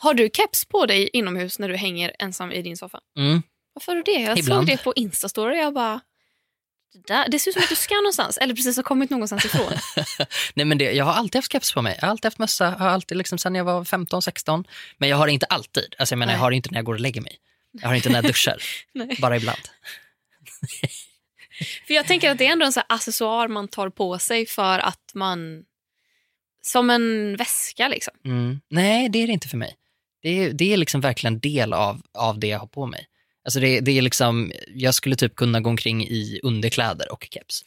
Har du keps på dig inomhus när du hänger ensam i din soffa? Mm. Varför har du det? Jag Ibland. såg det på Instastory och jag bara... Det, där, det ser ut som att du ska någonstans, eller precis har kommit någonstans ifrån. Nej, men det, jag har alltid haft keps på mig. Jag har alltid haft mössa, har alltid liksom, sen jag var 15-16. Men jag har det inte alltid. Alltså, jag menar, jag har det inte när jag går och lägger mig. Jag har inte när jag duschar. Bara ibland. För jag tänker att det är ändå en här accessoar man tar på sig för att man... Som en väska liksom. Mm. Nej, det är det inte för mig. Det är, det är liksom verkligen del av, av det jag har på mig. Alltså det, det är liksom, jag skulle typ kunna gå omkring i underkläder och keps.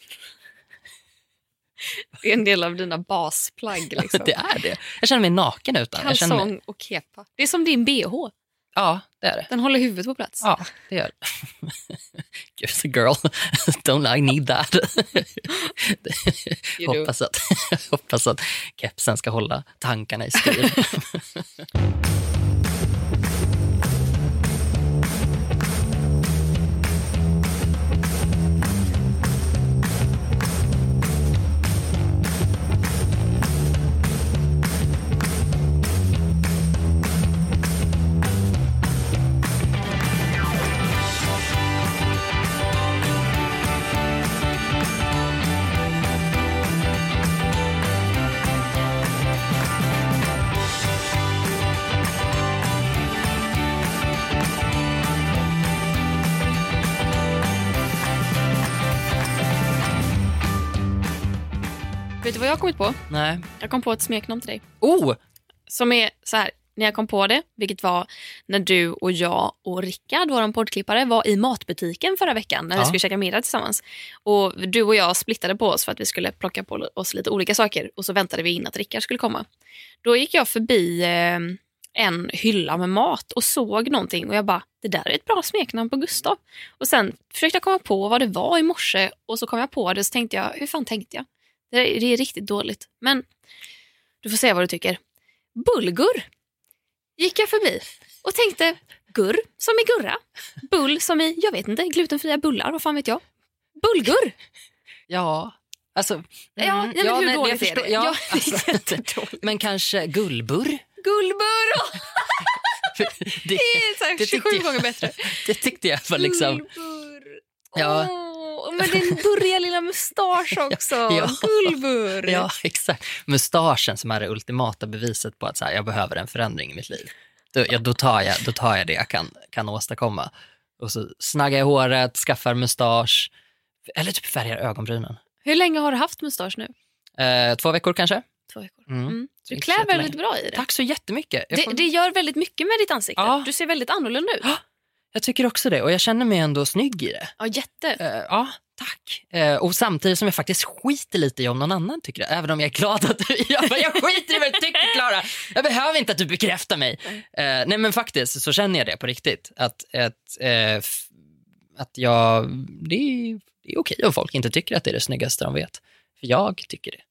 Det är en del av dina basplagg. Liksom. Det är det. Jag känner mig naken utan. Känner mig, Kalsong och kepa. Det är som din bh. Ja, det är det. Den håller huvudet på plats. Ja, det gör det. Just a girl, don't I need that? Hoppas, att, hoppas att kepsen ska hålla tankarna i styr. Jag har kommit på? Nej. Jag kom på ett smeknamn till dig. Oh! Som är så här, när jag kom på det, vilket var när du och jag och Rickard, vår poddklippare, var i matbutiken förra veckan när vi Ja. skulle käka middag tillsammans. Och Du och jag splittade på oss för att vi skulle plocka på oss lite olika saker och så väntade vi in att Rickard skulle komma. Då gick jag förbi eh, en hylla med mat och såg någonting och jag bara, det där är ett bra smeknamn på Gustav. Och sen försökte jag komma på vad det var i morse och så kom jag på det och så tänkte jag, hur fan tänkte jag? Det, det är riktigt dåligt. Men du får säga vad du tycker. Bulgur gick jag förbi och tänkte gur som i gurra, bull som i, jag vet inte, glutenfria bullar, vad fan vet jag. Bulgur! Ja, alltså... Ja, mm, nej, men hur men dåligt jag är det? Ja, Ja, det alltså, jättedåligt. men kanske gullburr? Gullbur! Det, Det är så här det 27 tyckte jag- gånger bättre. det tyckte jag var liksom... Gullbur. Ja. Åh, men den burriga lilla mustasch också. Ja. Gullbur. Ja, exakt. Mustaschen som är det ultimata beviset på att så här, jag behöver en förändring i mitt liv. Då, ja, då, tar, jag, då tar jag det jag kan, kan åstadkomma. Och så snaggar jag håret, skaffar mustasch, eller typ färgar ögonbrynen. Hur länge har du haft mustasch nu? Eh, två veckor kanske. Två veckor. Mm. Mm. Du klär väldigt bra i det. Tack så jättemycket. Det, får- det gör väldigt mycket med ditt ansikte. Ja. Du ser väldigt annorlunda ut. Jag tycker också det och jag känner mig ändå snygg i det. Ja, jätte. Eh, ja, tack. Eh, och samtidigt som jag faktiskt skiter lite i om någon annan tycker det. Även om jag är glad att du jag, bara, jag skiter i vad du tycker Klara. Jag behöver inte att du bekräftar mig. Eh, nej men faktiskt så känner jag det på riktigt. Att, att, eh, att jag, det är, det är okej om folk inte tycker att det är det snyggaste de vet. För jag tycker det.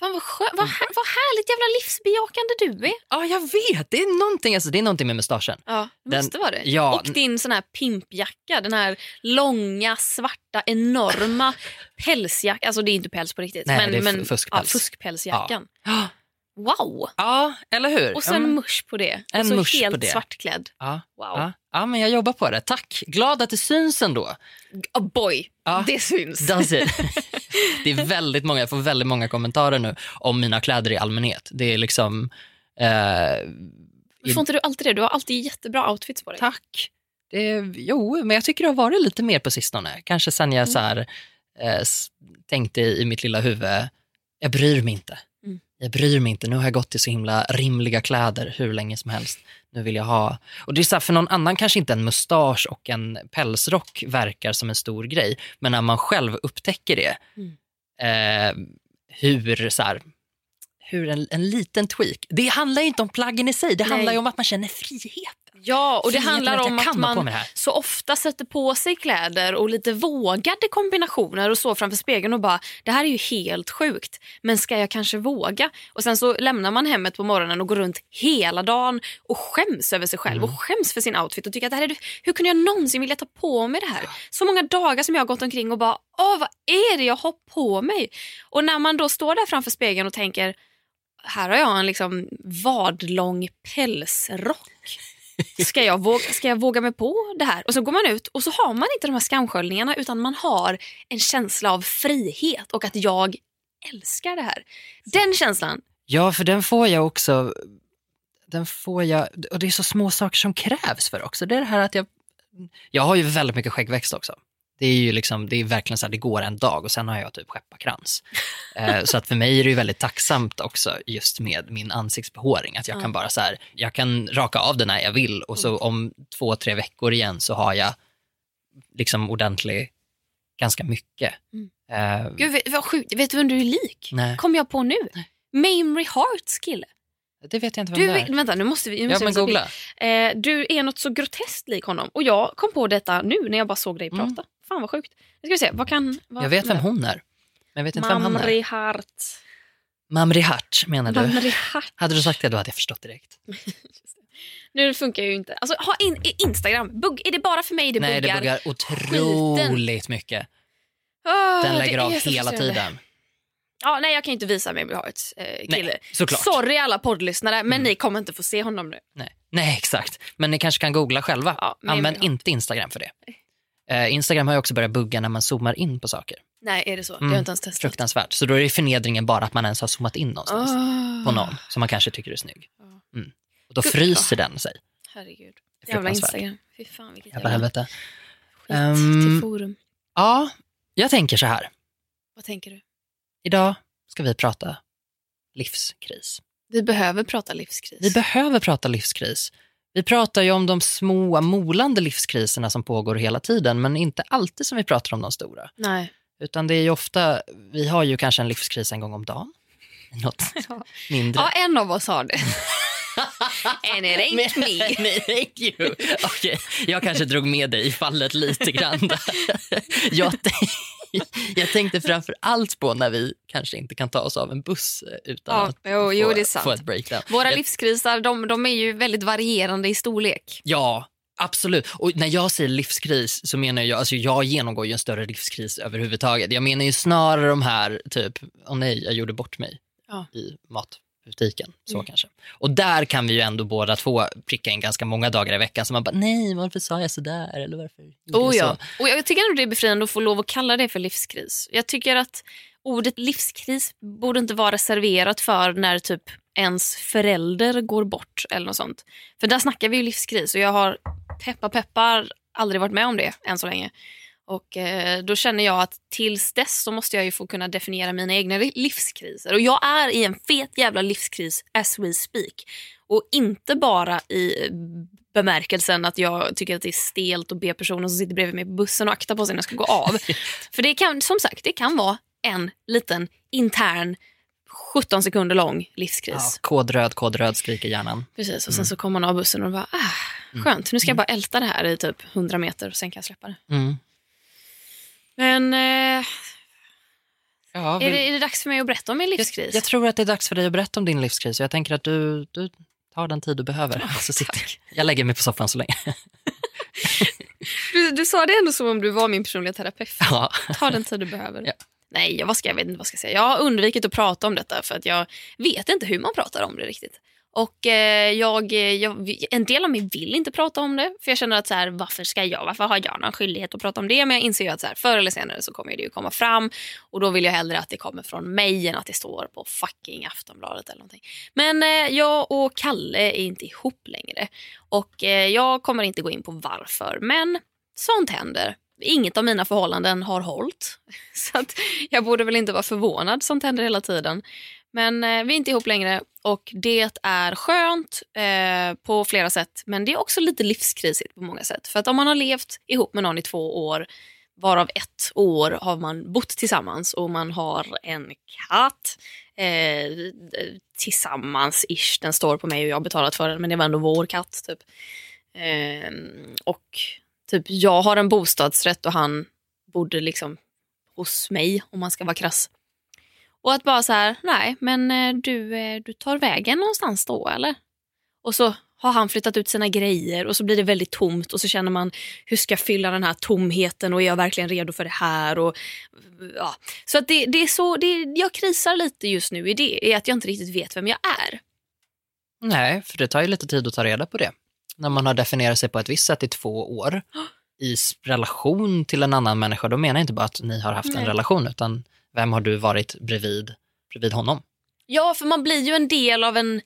Fan vad, skö- vad, här- vad härligt jävla livsbejakande du är. Ja, jag vet. Det är någonting, alltså, det är någonting med mustaschen. Ja, det Den- måste vara det. ja. Och din sån här pimpjacka, den här långa, svarta, enorma pälsjackan. Alltså det är inte päls på riktigt. Nej, men, det är men, fu- fuskpäls. Ja, fuskpälsjackan. Ja, Wow! ja eller hur? Och sen men, musch på det. En och så musch helt på det. svartklädd. ja, Wow. ja, ja, men jag jobbar på det. Tack. Glad att det syns ändå. Oh boy, Ja. det syns. Does it? det är väldigt många, jag får väldigt många kommentarer nu om mina kläder i allmänhet. Det är liksom... Eh, Får inte du alltid det? Du har alltid jättebra outfits på dig. tack. Det jo, men jag tycker det har varit lite mer på sistone. Kanske sen jag så här, eh, tänkte i mitt lilla huvud, jag bryr mig inte. Mm. Jag bryr mig inte. Nu har jag gått i så himla rimliga kläder hur länge som helst. Nu vill jag ha... Och det är så här, för någon annan kanske inte en mustasch och en pälsrock verkar som en stor grej. Men när man själv upptäcker det, eh, hur så här, hur en, en liten tweak. Det handlar inte om plaggen i sig, det Nej. handlar ju om att man känner frihet. Ja, och det Friheten handlar att om att på man så ofta sätter på sig kläder och lite vågade kombinationer och så framför spegeln och bara det här är ju helt sjukt men ska jag kanske våga? Och sen så lämnar man hemmet på morgonen och går runt hela dagen och skäms över sig själv Mm. och skäms för sin outfit och tycker att det här är, hur kunde jag någonsin vilja ta på mig det här? Så många dagar som jag har gått omkring och bara åh vad är det jag har på mig? Och när man då står där framför spegeln och tänker här har jag en liksom vadlång pälsrock. Ska jag, våga, ska jag våga mig på det här? Och så går man ut och så har man inte de här skamsköljningarna utan man har en känsla av frihet och att jag älskar det här. Den känslan. Ja, för den får jag också. Den får jag, och det är så små saker som krävs för också. Det är det här att jag, jag har ju väldigt mycket skäggväxt också. Det är ju liksom, det är verkligen så här, det går en dag och sen har jag typ skepparkrans. eh, så att för mig är det ju väldigt tacksamt också just med min ansiktsbehåring. Att jag Ja. kan bara så här, jag kan raka av den när jag vill och så om två, tre veckor igen så har jag liksom ordentlig, ganska mycket. Mm. Eh, Gud, vad sjukt. Vet du vem du är lik? nej, Kom jag på nu. Mamrie Harts kille. det vet jag inte vem Du, det är. vänta, nu måste vi... Nu Ja, måste men vi googla. Eh, du är något så groteskt lik honom. Och jag kom på detta nu när jag bara såg dig Mm. Fan vad sjukt. Nu ska vi se, vad kan... Vad, Jag vet vem hon är. Men jag vet inte vem han är. Hart. Mamri Hart menar du? Mamrie Hart. Hade du sagt det då hade jag förstått direkt. Nu funkar ju inte. Alltså, ha in, Instagram. Bugg, är det bara för mig det Nej, buggar? det buggar otroligt mycket. Åh, Den lägger av hela tiden. Ja, nej, jag kan ju inte visa Mamrie Harts eh, kille. Nej, såklart. Sorry alla poddlyssnare, men Mm. ni kommer inte få se honom nu. Nej. Nej, exakt. Men ni kanske kan googla själva. Ja, Använd inte Instagram för det. Eh, Instagram har ju också börjat bugga när man zoomar in på saker. Nej, är det så? Det Mm, har jag inte ens testat. Fruktansvärt. Så då är det förnedringen bara att man ens har zoomat in någonstans Åh, på någon som man kanske tycker är snygg. Ja. Mm. Och då Gud, fryser den sig. Herregud. Det Jävla. Instagram. Fy fan vilket Jävla jävla helvete. skit Ehm, till forum. Ja, jag tänker så här. Vad tänker du? Idag ska vi prata livskris. Vi behöver prata livskris. Vi behöver prata livskris. Vi pratar ju om de små molande livskriserna som pågår hela tiden, men inte alltid som vi pratar om de stora. Nej. Utan det är ofta, vi har ju kanske en livskris en gång om dagen. Något mindre. Ja, en av oss har det. And it ain't me. Nej, it ain't you. Okej, jag kanske drog med dig i fallet lite grann. jag, jag tänkte framför allt på när vi kanske inte kan ta oss av en buss eh, utan Ja, att jo, få, jo, det är sant. få ett breakdown. Våra Jag- livskriser de, de är ju väldigt varierande i storlek. Ja, absolut. Och när jag säger livskris så menar jag, alltså jag genomgår ju en större livskris överhuvudtaget. Jag menar ju snarare de här, typ, åh nej, jag gjorde bort mig Ja. i matbutiken. Så Mm. kanske. Och där kan vi ju ändå båda två pricka in ganska många dagar i veckan. Så man bara, nej, varför sa jag sådär? Eller varför Oh, ja. så? Och jag tycker ändå det är befriande att få lov att kalla det för livskris. Jag tycker att ordet livskris borde inte vara reserverat för när typ ens förälder går bort eller något sånt. För där snackar vi ju livskris och jag har peppa peppar aldrig varit med om det än så länge. Och eh, då känner jag att tills dess så måste jag ju få kunna definiera mina egna li- livskriser. Och jag är i en fet jävla livskris as we speak. Och inte bara i bemärkelsen att jag tycker att det är stelt att be personen som sitter bredvid mig på bussen och akta på sig när jag ska gå av. För det kan, som sagt, det kan vara en liten intern 17 sekunder lång livskris. Ja, kodröd, kodröd skriker hjärnan. Precis, och sen så kommer man av bussen och bara, ah, skönt, nu ska jag bara älta det här i typ 100 meter och sen kan jag släppa det. Mm. Men eh, Ja, är, vi- det, är det dags för mig att berätta om min livskris? jag, jag tror att det är dags för dig att berätta om din livskris. Jag tänker att du, du tar den tid du behöver. så sitter, jag lägger mig på soffan så länge. du, du sa det ändå som om du var min personliga terapeut. Ja. Ta den tid du behöver. Ja. Nej, jag, vad ska, jag vet inte vad ska jag säga. Jag har undvikit att prata om detta för att jag vet inte hur man pratar om det riktigt. Och eh, jag, eh, jag, En del av mig vill inte prata om det. För jag känner att så här, varför ska jag, varför har jag någon skyldighet att prata om det? Men jag inser ju att så här, förr eller senare så kommer det ju komma fram. Och då vill jag hellre att det kommer från mig än att det står på fucking Aftonbladet eller någonting. Men eh, jag och Kalle är inte ihop längre. Och eh, jag kommer inte gå in på varför. Men sånt händer. Inget av mina förhållanden har hållit. Så att jag borde väl inte vara förvånad. Sånt händer hela tiden. Men eh, vi är inte ihop längre och det är skönt eh, på flera sätt. Men det är också lite livskrisigt på många sätt. För att om man har levt ihop med någon i två år varav ett år har man bott tillsammans och man har en katt eh, tillsammans-ish. Den står på mig och jag har betalat för den men det var ändå vår katt. Typ. Eh, och typ jag har en bostadsrätt och han bodde liksom hos mig om man ska vara krass. Och att bara så här, nej men eh, du, eh, du tar vägen någonstans då eller? Och så har han flyttat ut sina grejer och så blir det väldigt tomt och så känner man hur ska jag fylla den här tomheten och är jag verkligen redo för det här? Och, ja. Så att det, det är så, det, jag krisar lite just nu i det, är att jag inte riktigt vet vem jag är. Nej, för det tar ju lite tid att ta reda på det. När man har definierat sig på ett visst sätt i två år i relation till en annan människa, då menar jag inte bara att ni har haft Nej. en relation, utan vem har du varit bredvid, bredvid honom? Ja, för man blir ju en del av en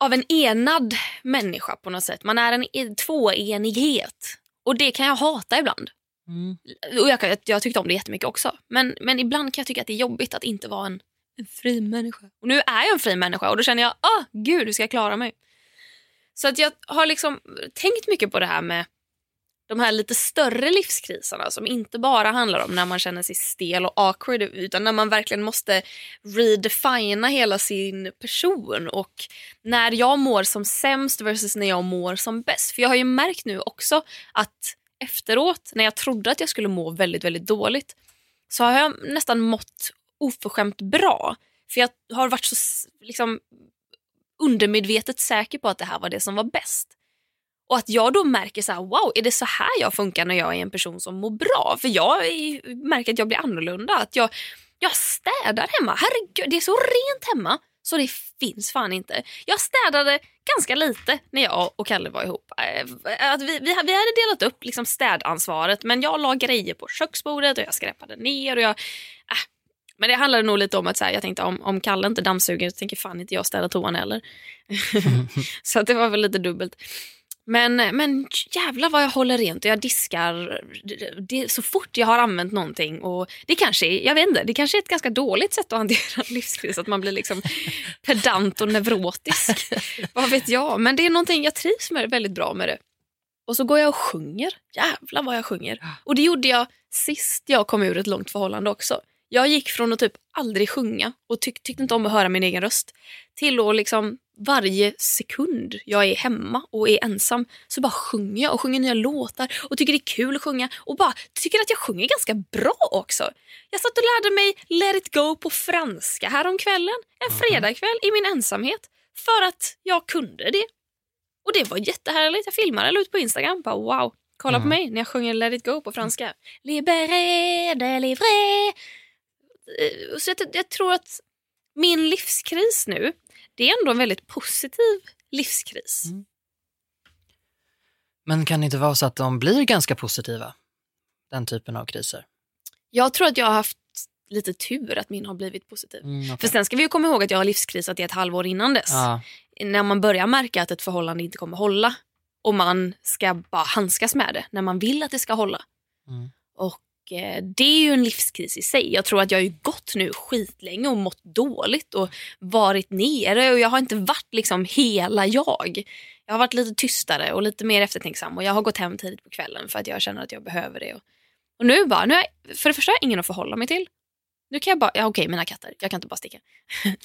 av en enad människa på något sätt. Man är en e- tvåenighet. Och det kan jag hata ibland. Och jag, jag tyckte om det jättemycket också. Men, men ibland kan jag tycka att det är jobbigt att inte vara en, en fri människa. Och nu är jag en fri människa och då känner jag, ah, gud hur ska jag klara mig? Så att jag har liksom tänkt mycket på det här med de här lite större livskriserna som inte bara handlar om när man känner sig stel och awkward utan när man verkligen måste redefina hela sin person och när jag mår som sämst versus när jag mår som bäst. För jag har ju märkt nu också att efteråt när jag trodde att jag skulle må väldigt, väldigt dåligt så har jag nästan mått oförskämt bra. För jag har varit så liksom, undermedvetet säker på att det här var det som var bäst. Och att jag då märker så här, wow, är det så här jag funkar när jag är en person som mår bra? För jag är, märker att jag blir annorlunda. Att jag, jag städar hemma. Herregud, det är så rent hemma så det finns fan inte. Jag städade ganska lite när jag och Kalle var ihop. Eh, Att vi, vi, vi hade delat upp liksom städansvaret men jag la grejer på köksbordet och jag skräpade ner. Och jag, äh. Men det handlade nog lite om att så här, jag tänkte om, om Kalle inte dammsuger så tänker fan inte jag städa toan heller. så att det var väl lite dubbelt. Men, men jävlar vad jag håller rent och jag diskar det, så fort jag har använt någonting. Och det kanske är, jag vet inte, det kanske är ett ganska dåligt sätt att hantera livskris, att man blir liksom pedant och neurotisk. vad vet jag, men det är någonting, jag trivs med väldigt bra med det. Och så går jag och sjunger, jävlar vad jag sjunger. Och det gjorde jag sist jag kom ur ett långt förhållande också. Jag gick från att typ aldrig sjunga och tyck, tyckte inte om att höra min egen röst till att liksom varje sekund jag är hemma och är ensam så bara sjunger jag och sjunger nya låtar och tycker det är kul att sjunga och bara tycker att jag sjunger ganska bra också. Jag satt och lärde mig Let it go på franska häromkvällen, en fredagkväll i min ensamhet för att jag kunde det. Och det var jättehärligt. Jag filmade och la ut på Instagram. Bara, wow, kolla på Mm. mig när jag sjunger Let it go på franska. Libéré, délivré. Eh, Så jag, jag tror att min livskris nu, det är ändå en väldigt positiv livskris. Mm. Men kan det inte vara så att de blir ganska positiva? Den typen av kriser. Jag tror att jag har haft lite tur att min har blivit positiv. Mm, okej. För sen ska vi ju komma ihåg att jag har livskrisat i ett halvår innan dess. ja. När man börjar märka att ett förhållande inte kommer hålla och man ska bara handskas med det när man vill att det ska hålla. Mm. Och Eh, det är ju en livskris i sig. Jag tror att jag har ju gått nu skitlänge och mått dåligt och varit nere och jag har inte varit liksom hela jag. Jag har varit lite tystare och lite mer eftertänksam och jag har gått hem tidigt på kvällen för att jag känner att jag behöver det. Och, nu bara, nu är, för det första har jag ingen att förhålla mig till. Nu kan jag bara, ja okej mina katter, jag kan inte bara sticka.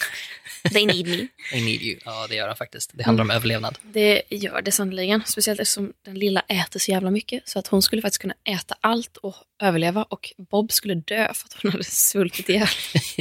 They need me. I need you. Ja, det gör de faktiskt. Det handlar om överlevnad. Det gör det sannerligen. Speciellt eftersom den lilla äter så jävla mycket. Så att hon skulle faktiskt kunna äta allt och överleva. Och Bob skulle dö för att hon hade svultit ihjäl.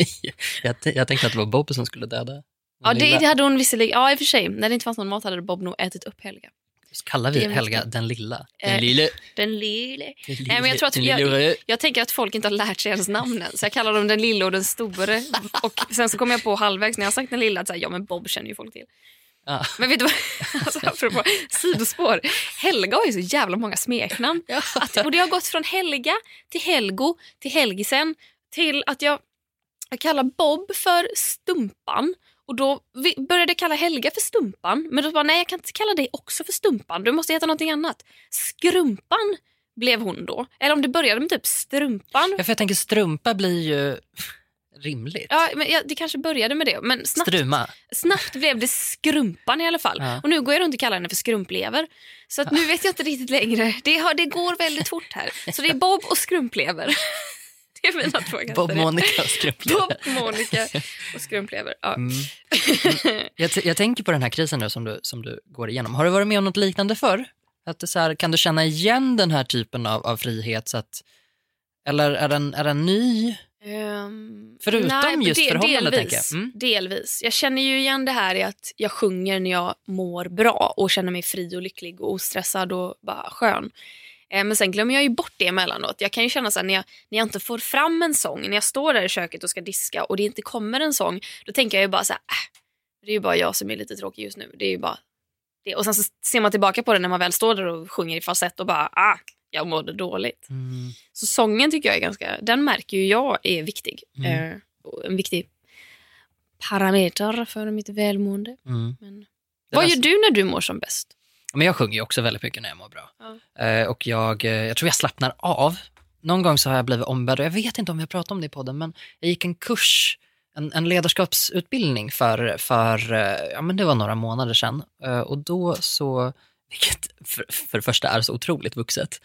jag, jag tänkte att det var Bob som skulle döda Ja, det, det hade hon visserligen. Ja, i och för sig. När det inte fanns någon mat hade Bob nog ätit upp Helga. Så kallar vi Helga den lilla. Den Eh, lille. Den lille. Den Nej, men jag tror att den jag- lille. Jag tänker att folk inte har lärt sig ens namnen. Så jag kallar dem den lille och den store. Och sen så kom jag på halvvägs när jag har sagt den lilla att så här, ja men Bob känner ju folk till. Ja. Men vet du vad, alltså, apropå sidospår. Helga har ju så jävla många smeknamn. Att, och det har gått från Helga till Helgo till Helgisen till att jag, jag kallar Bob för Stumpan. Och då började jag kalla Helga för Stumpan. Men då bara, nej jag kan inte kalla dig också för Stumpan. Du måste heta någonting annat. Skrumpan blev hon då. Eller om det började med typ Strumpan. Ja, för jag tänker strumpa blir ju rimligt. Ja, men ja, det kanske började med det. Men snabbt, Struma. snabbt blev det Skrumpan i alla fall. Ja. Och nu går jag runt och kallar henne för Skrumplever. Så att nu vet jag inte riktigt längre. Det, har, det går väldigt fort här. Så det är Bob och Skrumplever. Det är mina två katter. Bob, Monica och skrumplever. Bob, Monica och Skrumplever. Ja. Mm. Jag, jag tänker på den här krisen nu som du, som du går igenom. Har du varit med om något liknande förr? Att det så här, kan du känna igen den här typen av, av frihet? Så att, eller är den, är den ny? Ehm, Förutom nej, just de- förhållande, delvis, tänker jag. Mm. Delvis. Jag känner ju igen det här i att jag sjunger när jag mår bra och känner mig fri och lycklig och ostressad och bara skön. Eh, Men sen glömmer jag ju bort det emellanåt. Jag kan ju känna så här, när jag, när jag inte får fram en sång, när jag står där i köket och ska diska och det inte kommer en sång, då tänker jag ju bara så här, äh, det är ju bara jag som är lite tråkig just nu. Det är ju bara det. Och sen så ser man tillbaka på det när man väl står där och sjunger i falsett och bara, ah, jag mådde dåligt. Mm. Så sången tycker jag är ganska, den märker ju jag är viktig. Mm. Eh, en viktig parameter för mitt välmående. Mm. Men, vad gör du när du mår som bäst? Men jag sjunger ju också väldigt mycket när jag mår bra. Ja. Eh, och jag, eh, jag tror jag slappnar av. Någon gång så har jag blivit ombedd, och jag vet inte om jag pratat om det i podden, men jag gick en kurs, en, en ledarskapsutbildning för, för eh, ja, men det var några månader sedan. Eh, och då så, vilket för, för det första är så otroligt vuxet,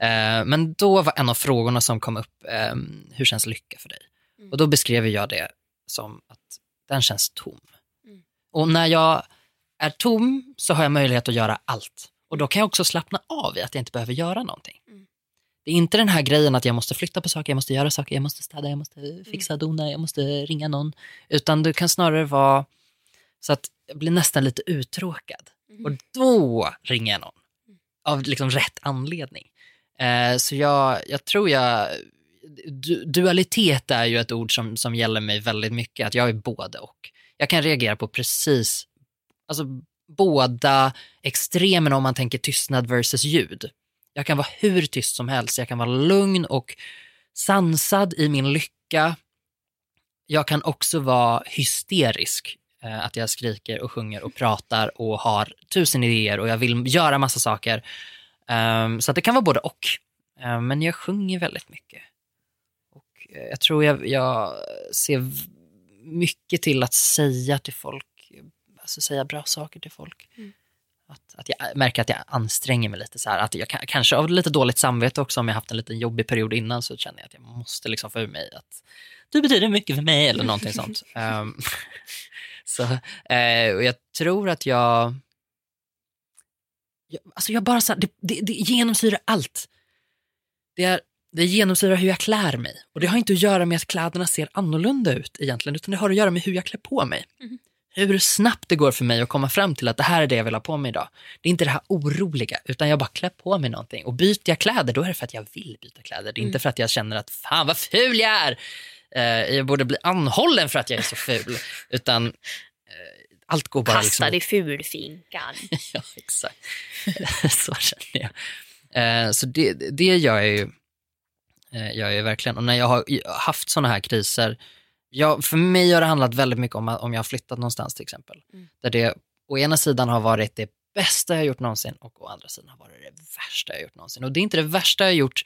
Eh, men då var en av frågorna som kom upp, eh, hur känns lycka för dig? Mm. Och då beskrev jag det som att den känns tom. Mm. Och när jag är tom så har jag möjlighet att göra allt. Och då kan jag också slappna av i att jag inte behöver göra någonting. Mm. Det är inte den här grejen att jag måste flytta på saker, jag måste göra saker, jag måste städa, jag måste fixa, dona, jag måste ringa någon. Utan det kan snarare vara så att jag blir nästan lite uttråkad. Mm. Och då ringer jag någon. Av liksom rätt anledning. Eh, så jag, jag tror jag... Du, dualitet är ju ett ord som, som gäller mig väldigt mycket. Att jag är både och. Jag kan reagera på precis, alltså båda extremerna om man tänker tystnad versus ljud. Jag kan vara hur tyst som helst. Jag kan vara lugn och sansad i min lycka. Jag kan också vara hysterisk. Eh, att jag skriker och sjunger och pratar och har tusen idéer och jag vill göra massa saker. Ehm, så att det kan vara både och. Ehm, men jag sjunger väldigt mycket. Och eh, jag tror jag, jag ser mycket till att säga till folk, alltså säga bra saker till folk. Mm. Att, att jag märker att jag anstränger mig lite. Så här, att jag kan, kanske av lite dåligt samvete också, om jag haft en liten jobbig period innan så känner jag att jag måste liksom få ur mig att du betyder mycket för mig eller någonting sånt. Ehm, så, eh, och jag tror att jag jag, alltså jag bara så här, det, det, det genomsyrar allt. Det, är, det genomsyrar hur jag klär mig. Och det har inte att göra med att kläderna ser annorlunda ut egentligen, utan det har att göra med hur jag klär på mig. Mhm. Hur snabbt det går för mig att komma fram till att det här är det jag vill ha på mig idag. Det är inte det här oroliga, utan jag bara klär på mig någonting. Och byter jag kläder, då är det för att jag vill byta kläder. Det är inte för att jag känner att fan vad ful jag är. Eh, jag borde bli anhållen för att jag är så ful. Utan eh, allt går bara liksom... Kastad i fulfinkan. Ja, exakt. så känner jag. Eh, så det, det gör jag ju, eh, gör jag ju verkligen. Och när jag har haft såna här kriser, jag, för mig har det handlat väldigt mycket om om jag har flyttat någonstans till exempel. Mm. Där det å ena sidan har varit det bästa jag gjort någonsin och å andra sidan har varit det värsta jag gjort någonsin. Och det är inte det värsta jag gjort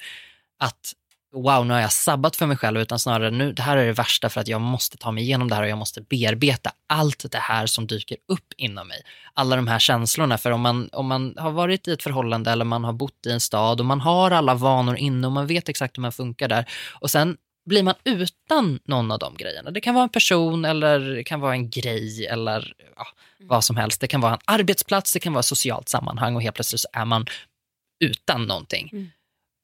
att wow, nu har jag sabbat för mig själv, utan snarare nu, det här är det värsta för att jag måste ta mig igenom det här och jag måste bearbeta allt det här som dyker upp inom mig. Alla de här känslorna, för om man, om man har varit i ett förhållande eller man har bott i en stad och man har alla vanor inne och man vet exakt hur man funkar där och sen blir man utan någon av de grejerna. Det kan vara en person eller det kan vara en grej eller ja, vad som helst. Det kan vara en arbetsplats, det kan vara ett socialt sammanhang och helt plötsligt så är man utan någonting. Mm.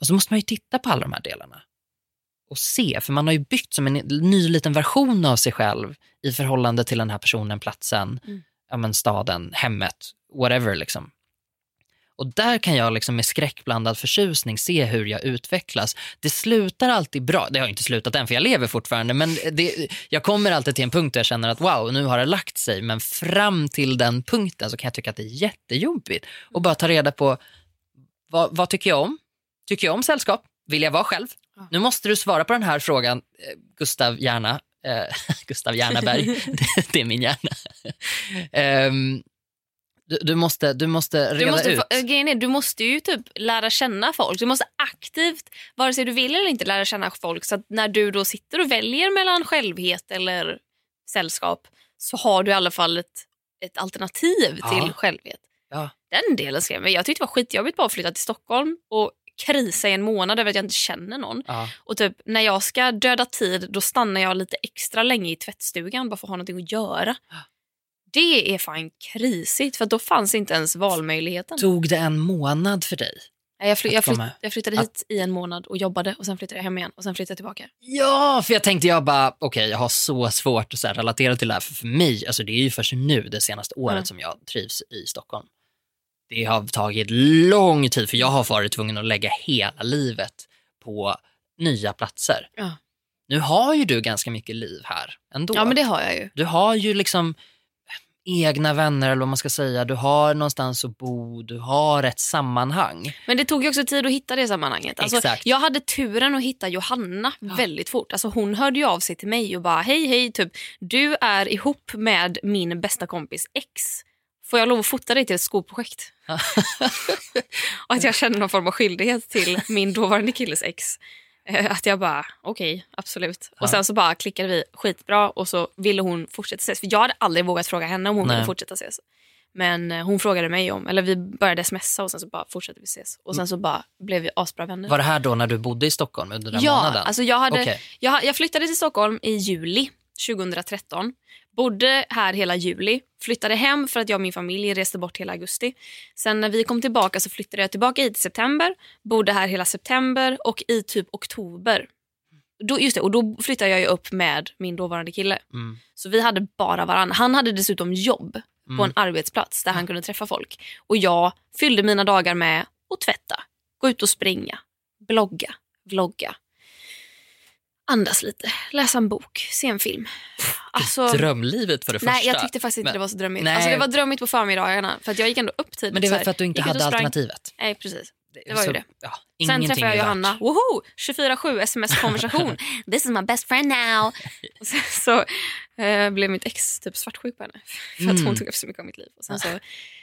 Och så måste man ju titta på alla de här delarna och se, för man har ju byggt som en ny liten version av sig själv i förhållande till den här personen, platsen, Mm. ja, men staden, hemmet, whatever. Liksom. Och där kan jag liksom med skräckblandad förtjusning se hur jag utvecklas. Det slutar alltid bra. Det har inte slutat än för jag lever fortfarande. Men det, jag kommer alltid till en punkt där jag känner att wow, nu har det lagt sig. Men fram till den punkten så kan jag tycka att det är jättejobbigt. Och bara ta reda på vad, vad tycker jag om? Tycker jag om sällskap? Vill jag vara själv? Nu måste du svara på den här frågan, eh, Gustav Järna. Eh, Gustav Järnaberg, det, det är min hjärna. Ehm, du, du, måste, du måste reda Du måste, ut. grejen är, du måste ju typ lära känna folk. Du måste aktivt, vare sig du vill eller inte, lära känna folk. Så när du då sitter och väljer mellan självhet eller sällskap så har du i alla fall ett, ett alternativ Ja. till självhet. Ja. Den delen skrev mig. Jag tyckte det var skitjobbigt bara att flytta till Stockholm och krisa i en månad över att jag inte känner någon. Ja. Och typ när jag ska döda tid då stannar jag lite extra länge i tvättstugan bara för att ha någonting att göra. Det är fan krisigt för då fanns inte ens valmöjligheten. Tog det en månad för dig? Jag, fly, jag, flytt, jag flyttade hit i en månad och jobbade och sen flyttade jag hem igen och sen flyttade jag tillbaka. Ja, för jag tänkte jag bara, okej jag har så svårt att så relatera till det här. För, för mig, alltså det är ju först nu det senaste året Mm. som jag trivs i Stockholm. Det har tagit lång tid för jag har varit tvungen att lägga hela livet på nya platser. Ja. Nu har ju du ganska mycket liv här ändå. ja, men det har jag ju. Du har ju liksom egna vänner eller vad man ska säga. Du har någonstans att bo, du har ett sammanhang. Men det tog ju också tid att hitta det sammanhanget. Alltså, Exakt. Jag hade turen att hitta Johanna väldigt fort. Alltså, hon hörde ju av sig till mig och bara hej hej, typ, du är ihop med min bästa kompis ex. Får jag lov att fota dig till ett skolprojekt? och att jag kände någon form av skyldighet till min dåvarande killes ex. Eh, Att jag bara, okej, absolut. Ja. Och sen så bara klickade vi skitbra och så ville hon fortsätta ses. För jag hade aldrig vågat fråga henne om hon Nej. ville fortsätta ses. Men eh, hon frågade mig om, eller vi började smsa och sen så bara fortsatte vi ses. Och sen så bara blev vi asbra vänner. Var det här då när du bodde i Stockholm under den ja, månaden? alltså jag, hade, Okej. jag, jag flyttade till Stockholm i juli 2013. Bodde här hela juli. Flyttade hem för att jag och min familj reste bort hela augusti. Sen när vi kom tillbaka så flyttade jag tillbaka hit i september. Bodde här hela september och i typ oktober. Då, just det, och då flyttade jag upp med min dåvarande kille. Mm. Så vi hade bara varann. Han hade dessutom jobb på Mm. en arbetsplats där han kunde träffa folk. Och jag fyllde mina dagar med att tvätta, gå ut och springa, blogga, vlogga. Andas lite, läsa en bok, se en film. Alltså, Drömlivet för det första. nej, jag tyckte faktiskt inte Men- det var så drömmigt. Nej. Alltså, det var drömmigt på förmiddagarna för att jag gick ändå upp tidigt. Men det var för att du inte hade alternativet. Nej, precis. Det var ju Så- det. Ja, Sen träffade jag. Johanna. Woho! 24-7 sms-konversation. This is my best friend now. Och sen så eh, blev mitt ex typ svartsjuk på henne. För att Mm. hon tog upp så mycket av mitt liv. Och sen så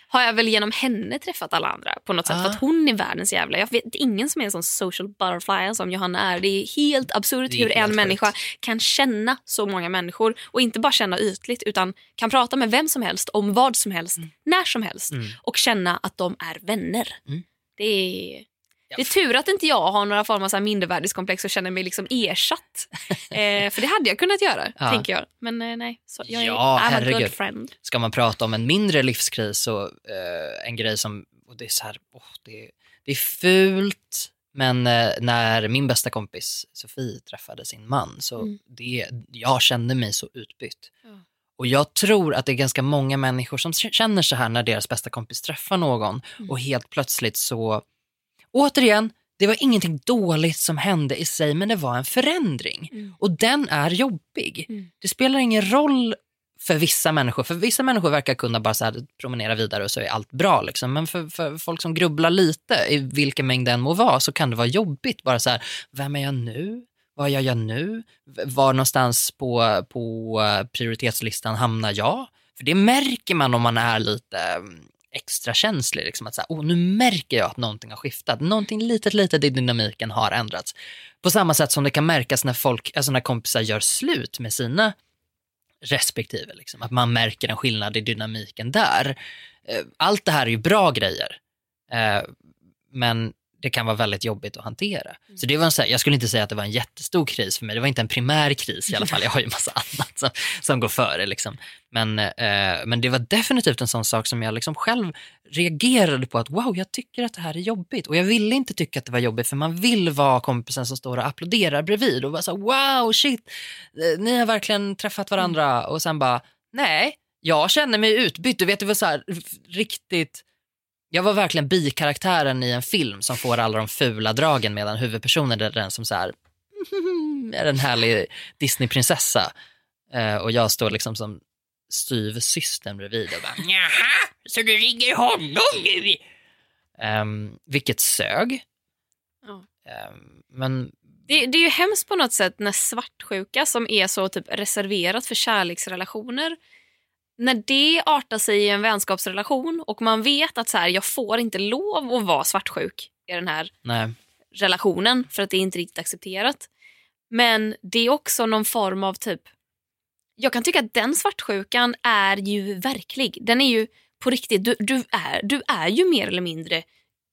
har jag väl genom henne träffat alla andra på något sätt. Ah. För att hon är världens jävla... Jag vet ingen som är en sån social butterfly som Johanna är. Det är helt absurt hur en människa kan känna så många människor. Och inte bara känna ytligt utan kan prata med vem som helst om vad som helst, när som helst. Mm. Och känna att de är vänner. Mm. Det är... Det är tur att inte jag har några form av så mindervärdeskomplex och känner mig liksom ersatt. eh, för det hade jag kunnat göra, Ja. tänker jag. Men eh, nej, så jag är Ja, I'm a herregud. good friend. Ska man prata om en mindre livskris så eh, en grej som, och det är så här, åh, det, det är fult, men eh, när min bästa kompis Sofie träffade sin man så Mm. det, jag kände mig så utbytt. Ja. Och jag tror att det är ganska många människor som känner så här när deras bästa kompis träffar någon Mm. och helt plötsligt så, återigen, det var ingenting dåligt som hände i sig men det var en förändring. Mm. Och den är jobbig. Mm. Det spelar ingen roll för vissa människor, för vissa människor verkar kunna bara så promenera vidare och så är allt bra. Liksom. Men för, för folk som grubblar lite, i vilken mängd den må vara, så kan det vara jobbigt. Bara så här, vem är jag nu? Vad gör jag nu? Var någonstans på, på eh, prioritetslistan hamnar jag? För det märker man om man är lite mm, extra känslig. Liksom att så här, oh, nu märker jag att någonting har skiftat. Någonting litet, litet i dynamiken har ändrats. På samma sätt som det kan märkas när, folk, alltså när kompisar gör slut med sina respektive. Liksom. Att man märker en skillnad i dynamiken där. Eh, allt det här är ju bra grejer. Eh, men det kan vara väldigt jobbigt att hantera. Så det var en, så här, jag skulle inte säga att det var en jättestor kris för mig. Det var inte en primär kris i alla fall. Jag har ju massa annat som, som går före. Liksom. Men, eh, men det var definitivt en sån sak som jag liksom själv reagerade på att wow, jag tycker att det här är jobbigt. Och jag ville inte tycka att det var jobbigt för man vill vara kompisen som står och applåderar bredvid och bara så wow, shit, eh, ni har verkligen träffat varandra. Och sen bara, nej, jag känner mig utbytt. Du vet, det var så här riktigt jag var verkligen bikaraktären i en film som får alla de fula dragen medan huvudpersonen är den som så här, är en härlig Disneyprinsessa. Eh, och jag står liksom som styvsystern bredvid och bara Jaha, så du ringer honom nu? Um, vilket sög. Ja. Ehm, men Det, det är ju hemskt på något sätt när svartsjuka som är så typ reserverat för kärleksrelationer när det artar sig i en vänskapsrelation och man vet att så här, jag får inte lov att vara svartsjuk i den här nej, relationen för att det är inte riktigt accepterat. Men det är också någon form av typ... Jag kan tycka att den svartsjukan är ju verklig. Den är ju på riktigt. Du, du, är, du är ju mer eller mindre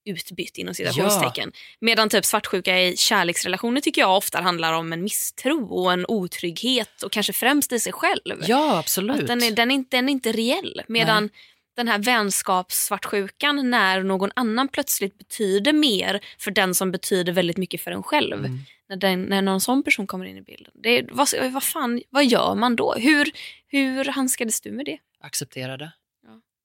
utbytt inom citationstecken. Medan typ svartsjuka i kärleksrelationer tycker jag ofta handlar om en misstro och en otrygghet och kanske främst i sig själv. ja absolut. Att den, är, den, är inte, den är inte reell. Medan den här vänskapssvartsjukan när någon annan plötsligt betyder mer för den som betyder väldigt mycket för en själv. Mm. När, den, när någon sån person kommer in i bilden. Det, vad, vad, fan, vad gör man då? Hur, hur handskades du med det? Acceptera det.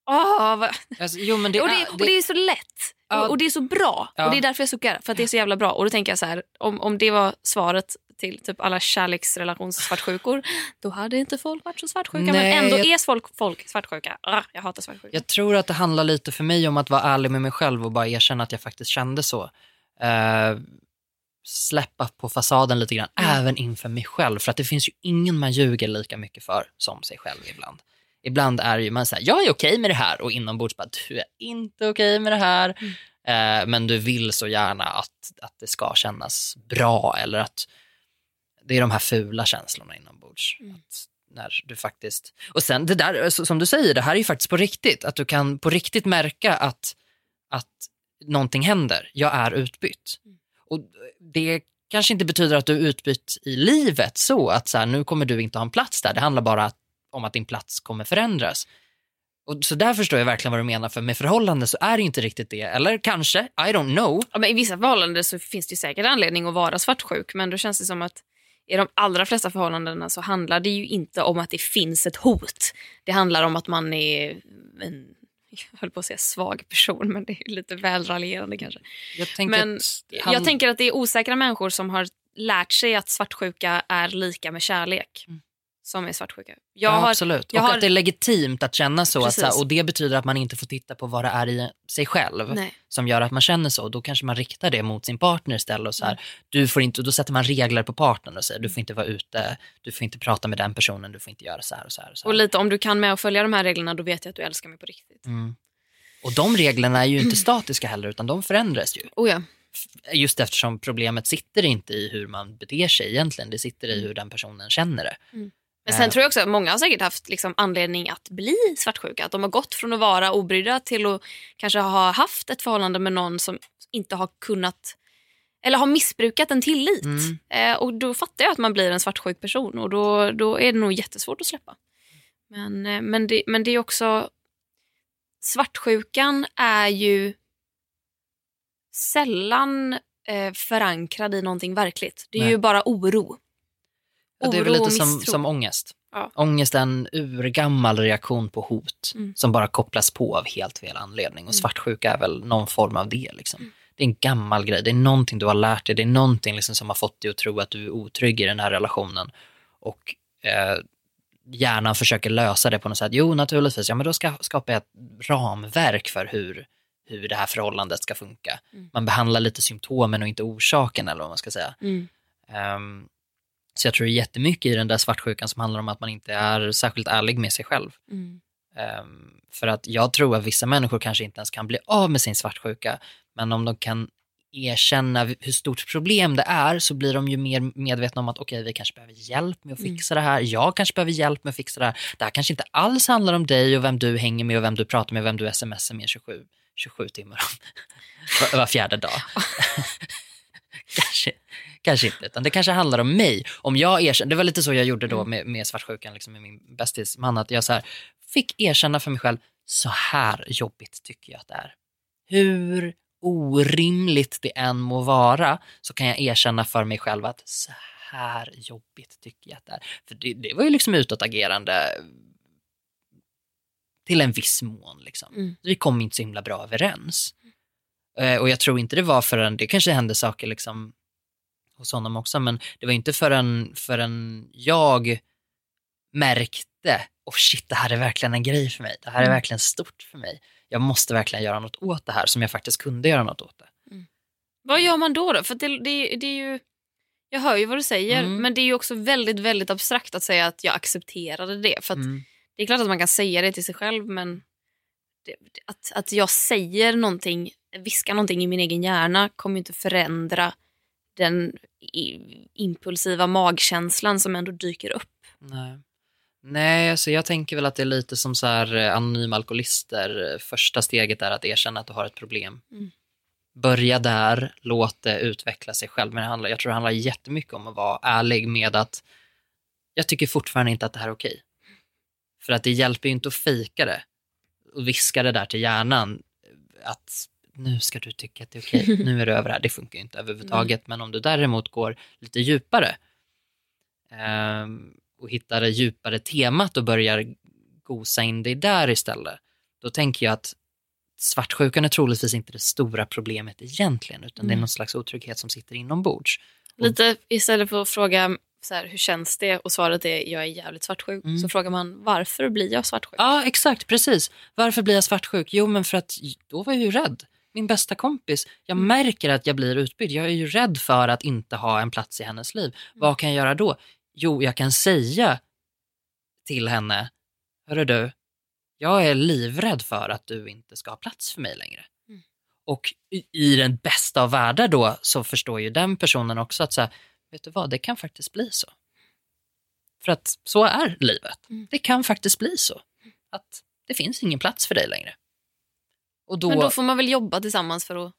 Oh, vad, Alltså, jo, men det och, det, är, och det är så lätt. Ja. Och, det är så bra. Ja. Och det är därför jag suckar. För att det är så jävla bra. Och då tänker jag så här, om, om det var svaret till typ alla kärleksrelationssvartsjukor, då hade inte folk varit så svartsjuka. Nej, men ändå jag- är folk, folk svartsjuka. Ah, jag hatar svartsjuka. Jag tror att det handlar lite för mig om att vara ärlig med mig själv och bara erkänna att jag faktiskt kände så. Eh, släppa på fasaden lite grann, Mm. även inför mig själv. För att det finns ju ingen man ljuger lika mycket för som sig själv ibland. Ibland är ju man här, jag är okej med det här och inombords bara, du är inte okej med det här. Mm. Eh, men du vill så gärna att, att det ska kännas bra eller att det är de här fula känslorna inombords. Mm. Att när du faktiskt... Och sen det där, som du säger, det här är ju faktiskt på riktigt. Att du kan på riktigt märka att, att någonting händer. Jag är utbytt. Mm. Och det kanske inte betyder att du är utbytt i livet så att så här, nu kommer du inte ha en plats där. Det handlar bara om att din plats kommer förändras. Och så där förstår jag verkligen vad du menar, för med förhållande så är det inte riktigt det. Eller kanske, I don't know. Ja, men I vissa förhållanden så finns det ju säkert anledning att vara svartsjuk men då känns det som att i de allra flesta förhållandena så handlar det ju inte om att det finns ett hot. Det handlar om att man är en, jag höll på att säga svag person men det är lite väl raljerande kanske. Jag tänker Men att han- Jag tänker att det är osäkra människor som har lärt sig att svartsjuka är lika med kärlek. Mm. Som är svartsjuka. Jag ja, har, absolut. jag och har- att det är legitimt att känna så. Att, Precis. och det betyder att man inte får titta på vad det är i sig själv nej. som gör att man känner så. Då kanske man riktar det mot sin partner istället. Och så Mm. här, du får inte, och då sätter man regler på partnern och säger du får inte vara ute, du får inte prata med den personen, du får inte göra så här och så här. Och så här. Och lite om du kan med att följa de här reglerna då vet jag att du älskar mig på riktigt. Mm. Och de reglerna är ju inte statiska heller utan de förändras ju. Oh ja. Just eftersom problemet sitter inte i hur man beter sig egentligen, det sitter i hur den personen känner det. Men sen tror jag också att många har säkert haft liksom anledning att bli svartsjuka. Att de har gått från att vara obrydda till att kanske ha haft ett förhållande med någon som inte har kunnat eller har missbrukat en tillit. Mm. Eh, och då fattar jag att man blir en svartsjuk person och då, då är det nog jättesvårt att släppa. Men, eh, men, det, men det är också... Svartsjukan är ju sällan eh, förankrad i någonting verkligt. Det är Nej. ju bara oro. Ja, det är väl Oro lite som, som ångest. Ja. Ångest är en urgammal reaktion på hot Mm. som bara kopplas på av helt fel anledning. Och Mm. svartsjuka är väl någon form av det. Liksom. Mm. Det är en gammal grej, det är någonting du har lärt dig, det är någonting liksom som har fått dig att tro att du är otrygg i den här relationen. Och eh, hjärnan försöker lösa det på något sätt. Jo, naturligtvis, ja men då ska skapar jag ett ramverk för hur, hur det här förhållandet ska funka. Mm. Man behandlar lite symptomen och inte orsaken eller vad man ska säga. Mm. Så jag tror det är jättemycket i den där svartsjukan som handlar om att man inte är särskilt ärlig med sig själv. Mm. Ehm, för att jag tror att vissa människor kanske inte ens kan bli av med sin svartsjuka, men om de kan erkänna hur stort problem det är så blir de ju mer medvetna om att okej, vi kanske behöver hjälp med att Mm. fixa det här. Jag kanske behöver hjälp med att fixa det här. Det här kanske inte alls handlar om dig och vem du hänger med och vem du pratar med, vem du smsar med 27, 27 timmar om var, var fjärde dag. kanske, kanske inte, utan det kanske handlar om mig. Om jag erkänner, det var lite så jag gjorde då Mm. med, med svartsjukan, liksom med min bästis man, att jag så här, fick erkänna för mig själv, så här jobbigt tycker jag att det är. Hur orimligt det än må vara så kan jag erkänna för mig själv att så här jobbigt tycker jag att det är. För det, det var ju liksom utåtagerande till en viss mån. Liksom. Mm. Vi kom inte så himla bra överens. Eh, och jag tror inte det var förrän, det kanske hände saker liksom hos honom också, men det var inte förrän, förrän jag märkte, oh shit, det här är verkligen en grej för mig. Det här är Mm. verkligen stort för mig. Jag måste verkligen göra något åt det här som jag faktiskt kunde göra något åt det. Vad gör man då? då? För det, det, det är ju, jag hör ju vad du säger, Mm. men det är ju också väldigt väldigt abstrakt att säga att jag accepterade det. För att Mm. Det är klart att man kan säga det till sig själv, men det, att, att jag säger någonting, viskar någonting i min egen hjärna kommer ju inte förändra den impulsiva magkänslan som ändå dyker upp. Nej. Nej, alltså jag tänker väl att det är lite som så här eh, anonyma alkoholister. Första steget är att erkänna att du har ett problem. Mm. Börja där, låt det utveckla sig själv. Men det handlar, jag tror det handlar jättemycket om att vara ärlig med att jag tycker fortfarande inte att det här är okej. För att det hjälper ju inte att fejka det. och viska det där till hjärnan att nu ska du tycka att det är okej, nu är det över här. Det funkar ju inte överhuvudtaget. Men om du däremot går lite djupare ehm, och hittar det djupare temat och börjar gosa in dig där istället, då tänker jag att svartsjukan är troligtvis inte det stora problemet egentligen, utan det är Mm. någon slags otrygghet som sitter inombords. Lite istället för att fråga så här, hur känns det och svaret är jag är jävligt svartsjuk Mm. så frågar man varför blir jag svartsjuk? Ja, exakt, precis. Varför blir jag svartsjuk? Jo, men för att då var jag ju rädd. Min bästa kompis, jag märker att jag blir utbytt. Jag är ju rädd för att inte ha en plats i hennes liv. Vad kan jag göra då? Jo, jag kan säga till henne, hörru du, jag är livrädd för att du inte ska ha plats för mig längre. Mm. Och i, den bästa av världar då så förstår ju den personen också att så här, vet du vad, det kan faktiskt bli så. För att så är livet. Mm. Det kan faktiskt bli så. Att det finns ingen plats för dig längre. Och då, Men då får man väl jobba tillsammans för att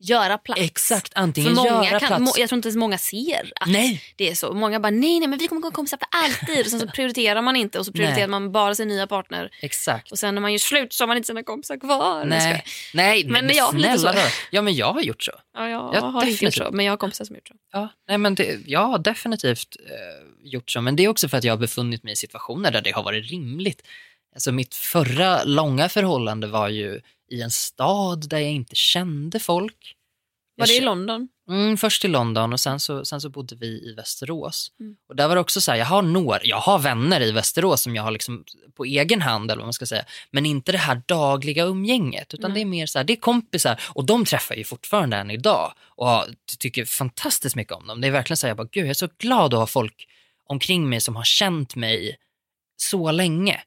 göra plats. exakt, För antingen många göra kan, plats. må, jag tror inte ens många ser att Nej, det är så. Många bara nej, nej men vi kommer gå kompisar för alltid. Och sen så prioriterar man inte och så prioriterar Nej. man bara sin nya partner. exakt. Och sen när man gör slut så har man inte sina kompisar kvar. Nej. Nej, Men men, jag- snälla så. då. Ja, men jag har gjort så. Ja, jag Ja, har inte gjort definitivt. så, men jag har kompisar som gjort så. Ja, nej, men det, jag har definitivt eh, gjort så, men det är också för att jag har befunnit mig i situationer där det har varit rimligt. Alltså mitt förra långa förhållande var ju i en stad där jag inte kände folk. Var det i London? Mm, först i London och sen så, sen så bodde vi i Västerås. Mm. Och där var det också så här, jag har, några, jag har vänner i Västerås som jag har liksom på egen hand, eller vad man ska säga, men inte det här dagliga umgänget, utan Nej. det är mer så här, det är kompisar och de träffar jag ju fortfarande än idag och har- tycker fantastiskt mycket om dem. Det är verkligen så här, jag bara, gud, jag är så glad att ha folk omkring mig som har känt mig så länge.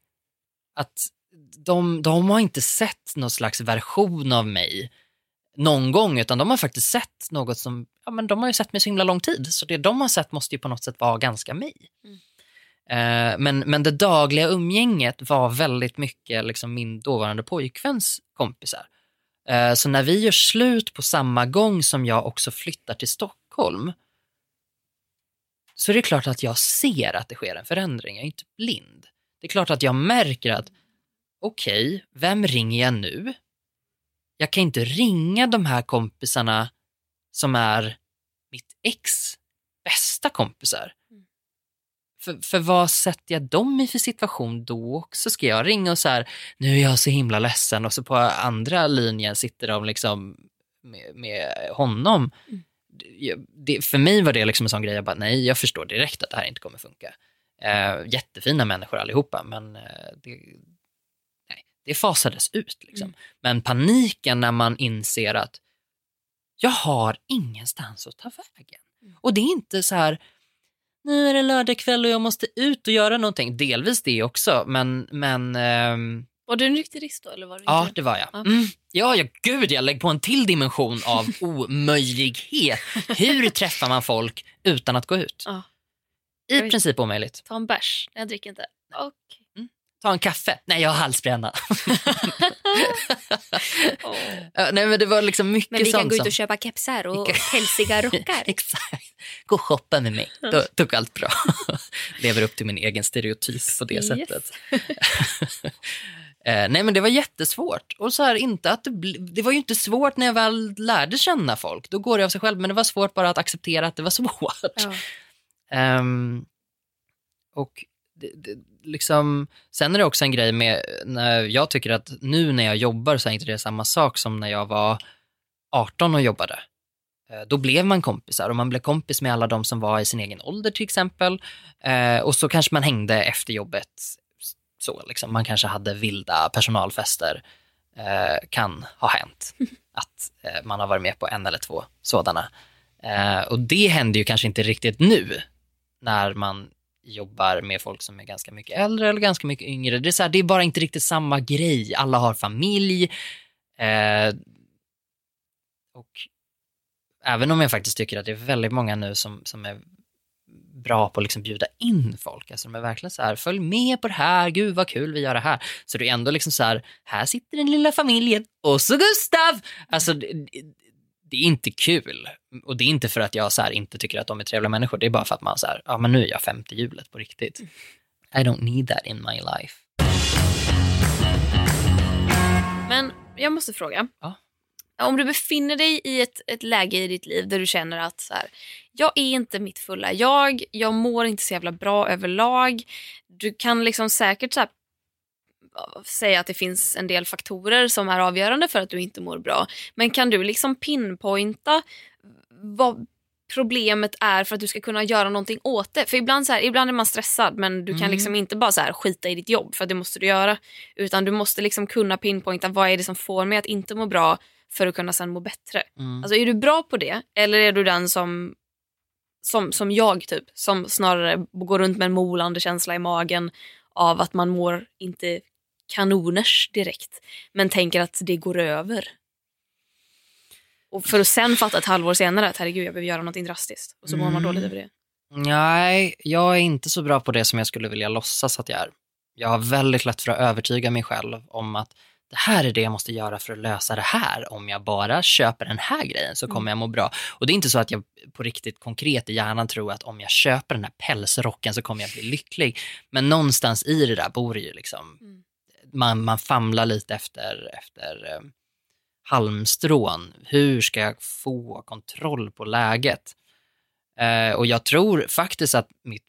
Att de, de har inte sett någon slags version av mig någon gång, utan de har faktiskt sett något som, ja men de har ju sett mig så himla lång tid, så det de har sett måste ju på något sätt vara ganska mig. Mm. Eh, men, men det dagliga umgänget var väldigt mycket liksom min dåvarande pojkväns kompisar. Eh, så när vi gör slut på samma gång som jag också flyttar till Stockholm, så är det klart att jag ser att det sker en förändring, jag är inte blind. Det är klart att jag märker att, okej, vem ringer jag nu? jag kan inte ringa de här kompisarna som är mitt ex bästa kompisar. Mm. För, för vad sätter jag dem i för situation då också? Ska jag ringa och så här, nu är jag så himla ledsen och så på andra linjen sitter de liksom med, med honom. Mm. Det, för mig var det liksom en sån grej, jag bara nej, jag förstår direkt att det här inte kommer funka. Eh, jättefina människor allihopa, men eh, det, det fasades ut. Liksom. Mm. Men paniken när man inser att jag har ingenstans att ta vägen. Mm. Och det är inte så här, nu är det lördag kväll och jag måste ut och göra någonting. Delvis det också, men, men ehm, Var du nykterist då? Eller var du ja, inte? det var jag. Ja. Mm. Ja, ja, gud, jag lägger på en till dimension av omöjlighet. Hur träffar man folk utan att gå ut? Ja. I princip omöjligt. Ta en bärs. Jag dricker inte. Okej. Ta en kaffe. Nej, jag har halsbränna. Ja, Nej, men det var liksom mycket Men vi kan sånt gå ut som- och köpa kepsar och pälsiga rockar. Exakt. Gå och shoppa med mig. Då tog allt bra. Lever upp till min egen stereotyp på det Yes. sättet. Eh, nej men det var jättesvårt. Och så här, inte att det, det var ju inte svårt när jag väl lärde känna folk. Då går det av sig själv. Men det var svårt bara att acceptera att det var svårt. Ja. Ehm, och det, det, liksom, sen är det också en grej med, när jag tycker att nu när jag jobbar så är inte det samma sak som när jag var 18 och jobbade. Eh, Då blev man kompisar och man blev kompis med alla de som var i sin egen ålder till exempel. Eh, och så kanske man hängde efter jobbet. Så, liksom. Man kanske hade vilda personalfester. Eh, kan ha hänt att man har varit med på en eller två sådana. Och det händer ju kanske inte riktigt nu när man jobbar med folk som är ganska mycket äldre eller ganska mycket yngre. Det är, så här, det är bara inte riktigt samma grej. Alla har familj. Eh, och även om jag faktiskt tycker att det är väldigt många nu som, som är bra på att liksom bjuda in folk. Alltså de är verkligen så här, följ med på det här, gud vad kul vi gör det här. Så det är ändå liksom så här, här sitter den lilla familjen och så Gustav! Alltså det, det är inte kul. Och det är inte för att jag så här inte tycker att de är trevliga människor, det är bara för att man så här, ja men nu är jag femte hjulet på riktigt. I don't need that in my life. Men jag måste fråga. Ja. Om du befinner dig i ett, ett läge i ditt liv där du känner att så här, jag är inte mitt fulla jag, jag mår inte så jävla bra överlag. Du kan liksom säkert så säga att det finns en del faktorer som är avgörande för att du inte mår bra. Men kan du liksom pinpointa vad problemet är för att du ska kunna göra någonting åt det. För ibland, så här, ibland är man stressad men du kan Mm. liksom inte bara så här, skita i ditt jobb för det måste du göra. Utan du måste liksom kunna pinpointa vad är det som får mig att inte må bra för att kunna sen må bättre. Mm. Alltså är du bra på det eller är du den som som, som jag typ, som snarare går runt med en molande känsla i magen av att man mår inte kanoners direkt men tänker att det går över. Och för att sen fatta ett halvår senare att herregud jag behöver göra någonting drastiskt och så mår man Mm. dåligt över det. Nej, jag är inte så bra på det som jag skulle vilja låtsas att jag är. Jag har väldigt lätt för att övertyga mig själv om att det här är det jag måste göra för att lösa det här. Om jag bara köper den här grejen så kommer jag må bra. Och det är inte så att jag på riktigt konkret i hjärnan tror att om jag köper den här pälsrocken så kommer jag bli lycklig. Men någonstans i det där bor det ju liksom, Mm man, man famlar lite efter, efter eh, halmstrån. Hur ska jag få kontroll på läget? Eh, och jag tror faktiskt att mitt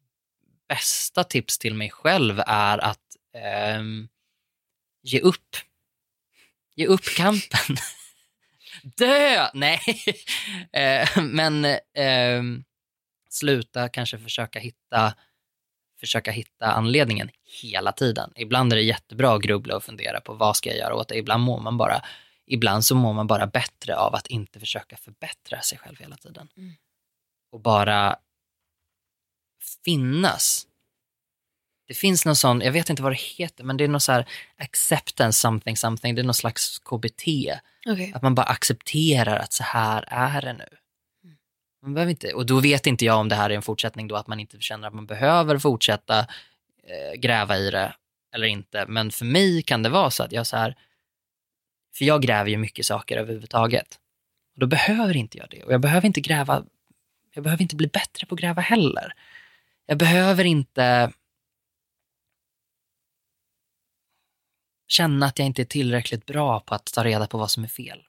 bästa tips till mig själv är att eh, ge upp. Ge upp kampen. Dö! Nej. Eh, men ehm, sluta kanske försöka hitta, försöka hitta anledningen hela tiden. Ibland är det jättebra att grubbla och fundera på vad ska jag göra åt det. Ibland mår man bara, ibland så mår man bara bättre av att inte försöka förbättra sig själv hela tiden. Mm. Och bara finnas. Det finns någon sån, jag vet inte vad det heter, men det är någon så här acceptance something something, det är någon slags KBT. Okay. Att man bara accepterar att så här är det nu. Man behöver inte, och då vet inte jag om det här är en fortsättning då att man inte känner att man behöver fortsätta eh, gräva i det eller inte. Men för mig kan det vara så att jag så här, för jag gräver ju mycket saker överhuvudtaget. Och då behöver inte jag det. Och jag behöver inte gräva, jag behöver inte bli bättre på att gräva heller. Jag behöver inte känna att jag inte är tillräckligt bra på att ta reda på vad som är fel.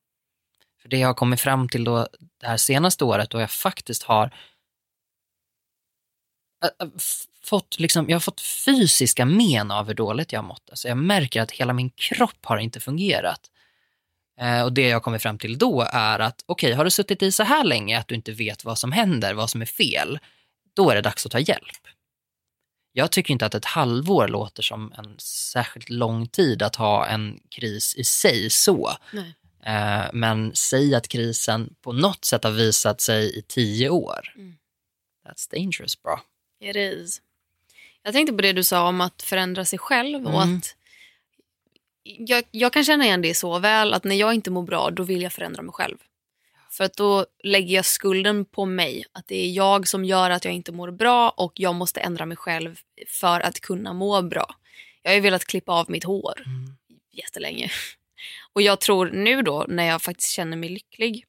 För det jag har kommit fram till då det här senaste året då jag faktiskt har fått, liksom, jag har fått fysiska men av hur dåligt jag har mått. Alltså jag märker att hela min kropp har inte fungerat. Eh, och det jag har kommit fram till då är att okej, har du suttit i så här länge att du inte vet vad som händer, vad som är fel, då är det dags att ta hjälp. Jag tycker inte att ett halvår låter som en särskilt lång tid att ha en kris i sig så. Nej. Eh, men säg att krisen på något sätt har visat sig i tio år. Mm. That's dangerous bro. It is. Jag tänkte på det du sa om att förändra sig själv och Mm. att jag, jag kan känna igen det så väl att när jag inte mår bra då vill jag förändra mig själv. För att då lägger jag skulden på mig. Att det är jag som gör att jag inte mår bra och jag måste ändra mig själv för att kunna må bra. Jag har ju velat klippa av mitt hår Mm. jättelänge. Och jag tror nu då när jag faktiskt känner mig lycklig.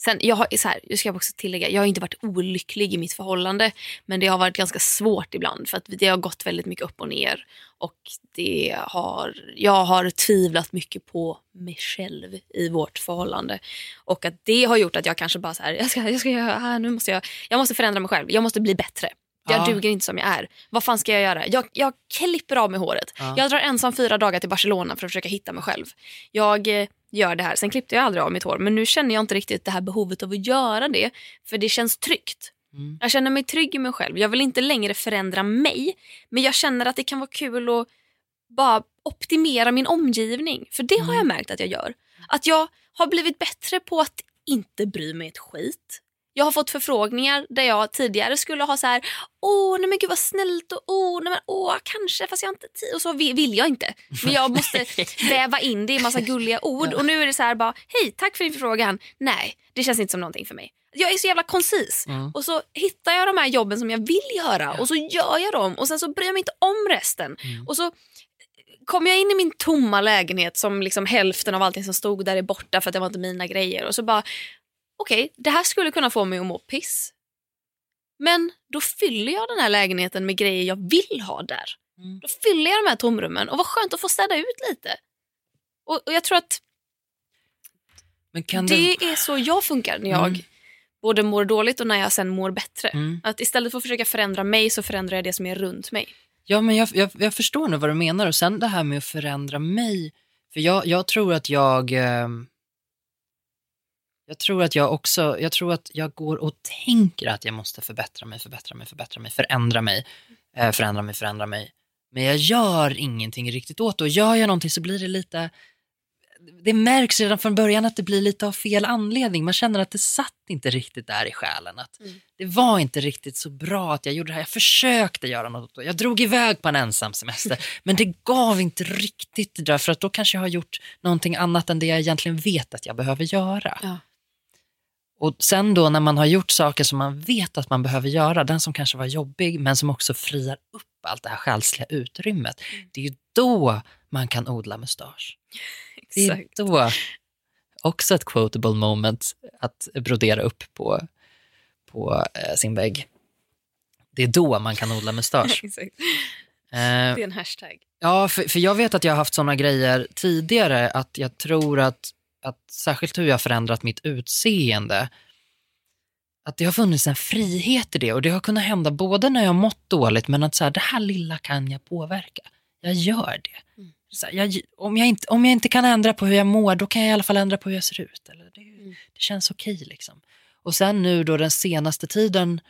Sen, jag, har, så här, jag ska också tillägga, jag har inte varit olycklig i mitt förhållande. Men det har varit ganska svårt ibland för att det har gått väldigt mycket upp och ner. Och det har, jag har tvivlat mycket på mig själv i vårt förhållande. Och att det har gjort att jag kanske bara så här, jag ska, jag ska göra, ah, nu måste jag, jag måste förändra mig själv, jag måste bli bättre. Jag Ja. duger inte som jag är. Vad fan ska jag göra? Jag, jag klipper av mig håret. Ja. Jag drar ensam fyra dagar till Barcelona för att försöka hitta mig själv. Jag eh, gör det här. Sen klippte jag aldrig av mitt hår. Men nu känner jag inte riktigt det här behovet av att göra det. För det känns tryggt. Mm. Jag känner mig trygg i mig själv. Jag vill inte längre förändra mig. Men jag känner att det kan vara kul att bara optimera min omgivning. För det har jag märkt att jag gör. Att jag har blivit bättre på att inte bry mig ett skit. Jag har fått förfrågningar där jag tidigare skulle ha så här, åh nej men gud vad snällt och åh, nej men, åh kanske fast jag har inte tid och så vill, jag inte. Men jag måste väva in det i massa gulliga ord och nu är det så här bara, hej tack för din förfrågan. Nej, det känns inte som någonting för mig. Jag är så jävla koncis Mm. och så hittar jag de här jobben som jag vill göra och så gör jag dem och sen så bryr jag mig inte om resten. Mm. Och så kommer jag in i min tomma lägenhet som liksom hälften av allting som stod där är borta för att det var inte mina grejer och så bara okej, det här skulle kunna få mig att må piss. Men då fyller jag den här lägenheten med grejer jag vill ha där. Mm. Då fyller jag de här tomrummen och vad skönt att få städa ut lite. Och, och jag tror att det det... är så jag funkar när jag Mm. både mår dåligt och när jag sen mår bättre. Mm. Att istället för att försöka förändra mig så förändrar jag det som är runt mig. Ja, men jag, jag, jag förstår nu vad du menar. Och sen det här med att förändra mig. För jag, jag tror att jag... jag tror att jag också, jag tror att jag går och tänker att jag måste förbättra mig, förbättra mig, förbättra mig, förändra mig, eh, förändra mig, förändra mig. Men jag gör ingenting riktigt åt det. Och gör jag någonting så blir det lite, det märks redan från början att det blir lite av fel anledning. Man känner att det satt inte riktigt där i själen. Att Mm. Det var inte riktigt så bra att jag gjorde det här. Jag försökte göra något. Jag drog iväg på en ensam semester. men det gav inte riktigt det där. För att då kanske jag har gjort någonting annat än det jag egentligen vet att jag behöver göra. Ja. Och sen då när man har gjort saker som man vet att man behöver göra, den som kanske var jobbig men som också friar upp allt det här själsliga utrymmet. Mm. Det är då man kan odla mustasch. Det är då också ett quotable moment att brodera upp på, på eh, sin vägg. Det är då man kan odla mustasch. Eh, Det är en hashtag. Ja, för, för jag vet att jag har haft såna grejer tidigare att jag tror att, att särskilt hur jag har förändrat mitt utseende, att det har funnits en frihet i det och det har kunnat hända både när jag har mått dåligt men att så här, det här lilla kan jag påverka. Jag gör det. Mm. Här, jag, om, jag inte, om jag inte kan ändra på hur jag mår då kan jag i alla fall ändra på hur jag ser ut. Eller det, Mm. det känns okej liksom. Och sen nu då den senaste tiden,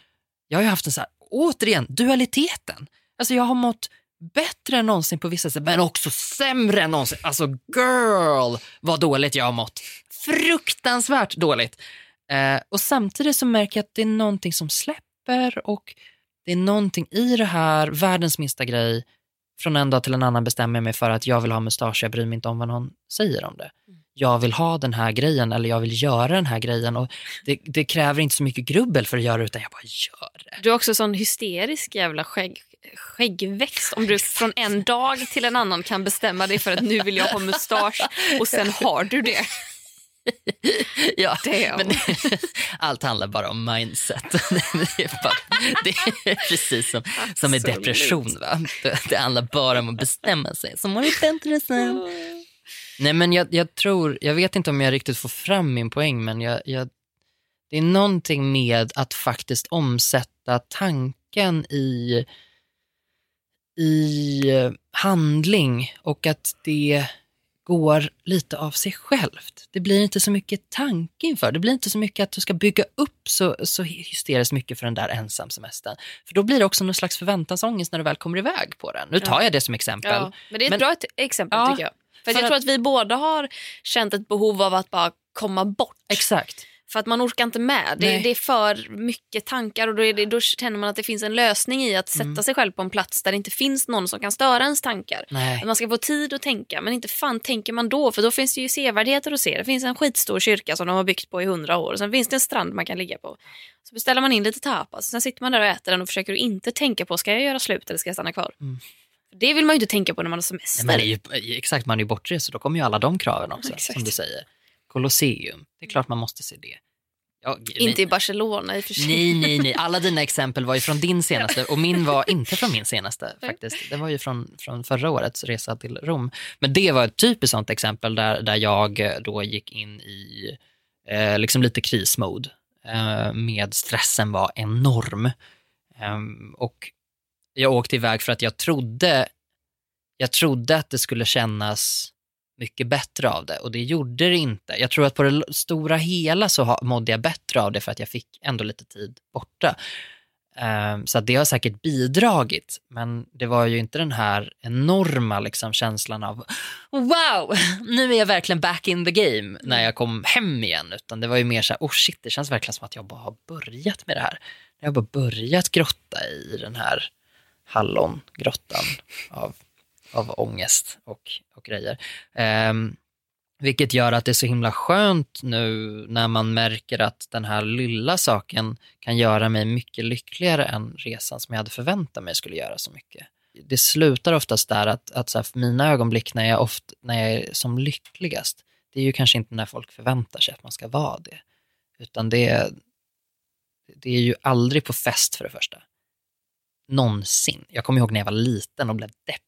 jag har ju haft en så här, återigen, dualiteten. Alltså jag har mått bättre än någonsin på vissa sätt, men också sämre än någonsin. Alltså girl, vad dåligt jag har mått. Fruktansvärt dåligt. Eh, och samtidigt så märker jag att det är någonting som släpper och det är någonting i det här, världens minsta grej, från en dag till en annan bestämmer jag mig för att jag vill ha mustasch, jag bryr mig inte om vad någon säger om det. Jag vill ha den här grejen eller jag vill göra den här grejen och det, det kräver inte så mycket grubbel för att göra det utan jag bara gör det. Du har också sån hysterisk jävla skägg, skäggväxt. Om du från en dag till en annan kan bestämma dig för att nu vill jag ha mustasch och sen har du det. Ja, men allt handlar bara om mindset. Det är, bara, det är precis som, som med Absolut. depression. Va? Det, det handlar bara om att bestämma sig, så mår vi bättre sen. Nej, men jag, jag tror, jag vet inte om jag riktigt får fram min poäng, men jag, jag, det är någonting med att faktiskt omsätta tanken i, i eh, handling och att det går lite av sig självt. Det blir inte så mycket tanke inför. Det blir inte så mycket att du ska bygga upp så, så hysteriskt mycket för den där ensamsemestern. För då blir det också någon slags förväntansångest när du väl kommer iväg på den. Nu tar Ja. jag det som exempel. Ja, men det är ett Men- bra ett exempel Ja, tycker jag. För, för jag att- tror att vi båda har känt ett behov av att bara komma bort. Exakt. För att man orkar inte med. Det, Nej. det är för mycket tankar och då, det, då känner man att det finns en lösning i att sätta Mm. sig själv på en plats där det inte finns någon som kan störa ens tankar. Nej. Att man ska få tid att tänka, men inte fan tänker man då, för då finns det ju sevärdheter att se. Det finns en skitstor kyrka som de har byggt på i hundra år, och sen finns det en strand man kan ligga på. Så beställer man in lite tapas, sen sitter man där och äter den och försöker inte tänka på, ska jag göra slut eller ska jag stanna kvar? Mm. Det vill man ju inte tänka på när man har semester. Men det är ju, exakt, man är ju bortrest så då kommer ju alla de kraven också, Exakt. som du säger. Colosseum, det är klart man måste se det. Ja, Inte i men- Barcelona i och för sig. Nej, nej, nej. Alla dina exempel var ju från din senaste och min var inte från min senaste faktiskt. Det var ju från, från förra årets resa till Rom. Men det var ett typiskt sånt exempel där, där jag eh, då gick in i eh, liksom lite krismode. Eh, med stressen var enorm. Ehm, och jag åkte iväg för att jag trodde, jag trodde att det skulle kännas mycket bättre av det och det gjorde det inte. Jag tror att på det stora hela så mådde jag bättre av det för att jag fick ändå lite tid borta. Ehm, så det har säkert bidragit, men det var ju inte den här enorma liksom, känslan av wow, nu är jag verkligen back in the game när jag kom hem igen, utan det var ju mer så här, oh shit, det känns verkligen som att jag bara har börjat med det här. Jag har bara börjat grotta i den här hallongrottan av, av ångest och, och grejer. Ehm, vilket gör att det är så himla skönt nu när man märker att den här lilla saken kan göra mig mycket lyckligare än resan som jag hade förväntat mig skulle göra så mycket. Det slutar oftast där att, att så här, för mina ögonblick när jag, ofta, när jag är som lyckligast, det är ju kanske inte när folk förväntar sig att man ska vara det. Utan det, det är ju aldrig på fest för det första. Någonsin. Jag kommer ihåg när jag var liten och blev deppig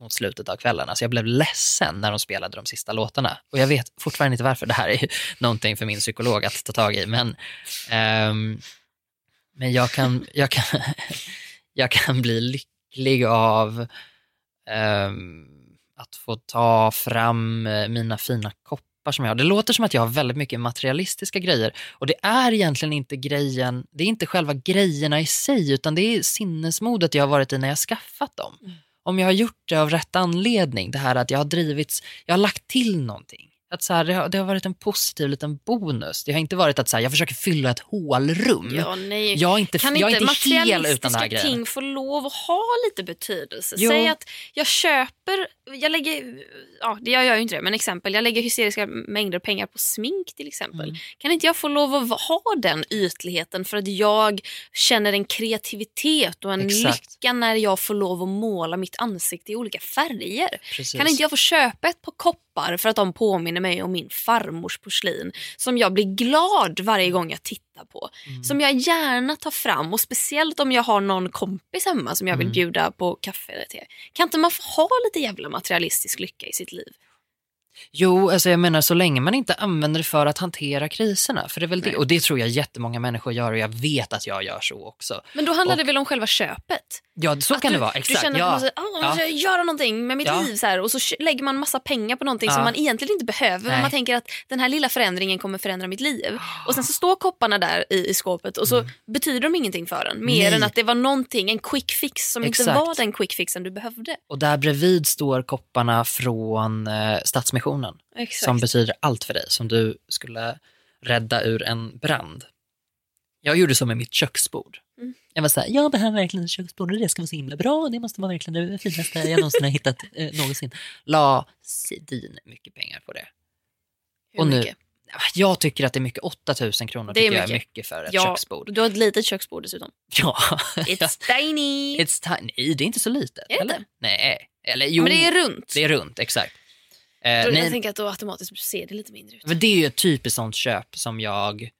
mot slutet av kvällen. Alltså jag blev ledsen när de spelade de sista låtarna. Och jag vet fortfarande inte varför. Det här är någonting för min psykolog att ta tag i. Men, ehm, men jag, kan, jag, kan, jag kan bli lycklig av ehm, att få ta fram eh, mina fina koppar som jag har. Det låter som att jag har väldigt mycket materialistiska grejer och det är egentligen inte grejen, det är inte själva grejerna i sig utan det är sinnesmodet jag har varit i när jag skaffat dem. Om jag har gjort det av rätt anledning, det här att jag har drivits, jag har lagt till någonting. Att så här, det, har, det har varit en positiv liten bonus. Det har inte varit att så här, jag försöker fylla ett hålrum. Ja, nej. Jag är inte, Kan jag inte inte hel utan det här grejen. ting få lov att ha lite betydelse? Jo. Säg att jag köper, jag lägger, ja det gör jag ju inte det, men exempel, jag lägger hysteriska mängder pengar på smink till exempel. Mm. Kan inte jag få lov att ha den ytligheten för att jag känner en kreativitet och en Exakt. lycka när jag får lov att måla mitt ansikte i olika färger? Precis. Kan inte jag få köpa ett par koppar för att de påminner mig om min farmors porslin som jag blir glad varje gång jag tittar på? Mm. Som jag gärna tar fram och speciellt om jag har någon kompis hemma som jag vill Mm. bjuda på kaffe eller te. Kan inte man få ha lite jävla materialistisk lycka i sitt liv? Jo, alltså jag menar så länge man inte använder det för att hantera kriserna. För det är väl det, och det tror jag jättemånga människor gör och jag vet att jag gör så också. Men då handlar Och- det väl om själva köpet? Ja, så Att kan du, det vara. Du Exakt. känner ja. att man "Ah, jag måste göra någonting med mitt Ja. liv så här, och så lägger man massa pengar på någonting Ja. som man egentligen inte behöver men man tänker att den här lilla förändringen kommer förändra mitt liv. Och sen så står kopparna där i, i skåpet och så betyder de ingenting för en mer Mm. Nej. än att det var någonting, en quick fix som inte Exakt. var den quick fixen du behövde. Och där bredvid står kopparna från eh, Stadsmissionen som betyder allt för dig, som du skulle rädda ur en brand. Jag gjorde så med mitt köksbord. Mm. Jag var så här, jag behöver verkligen ett köksbord och det ska vara så himla bra. Det måste vara verkligen det finaste jag någonsin har hittat eh, någonsin. La svin mycket pengar på det. Hur och nu- mycket? Jag tycker att det är mycket. 8000 kronor Det är jag är mycket. för ett Ja, köksbord. Du har ett litet köksbord dessutom. Ja. It's tiny. It's tiny. Nej, det är inte så litet. Är det eller? Nej, eller jo. Men det är runt. det är runt, exakt. Eh, nej, jag tänker att då automatiskt ser det lite mindre ut. Men det är ju ett typiskt sånt köp som jag,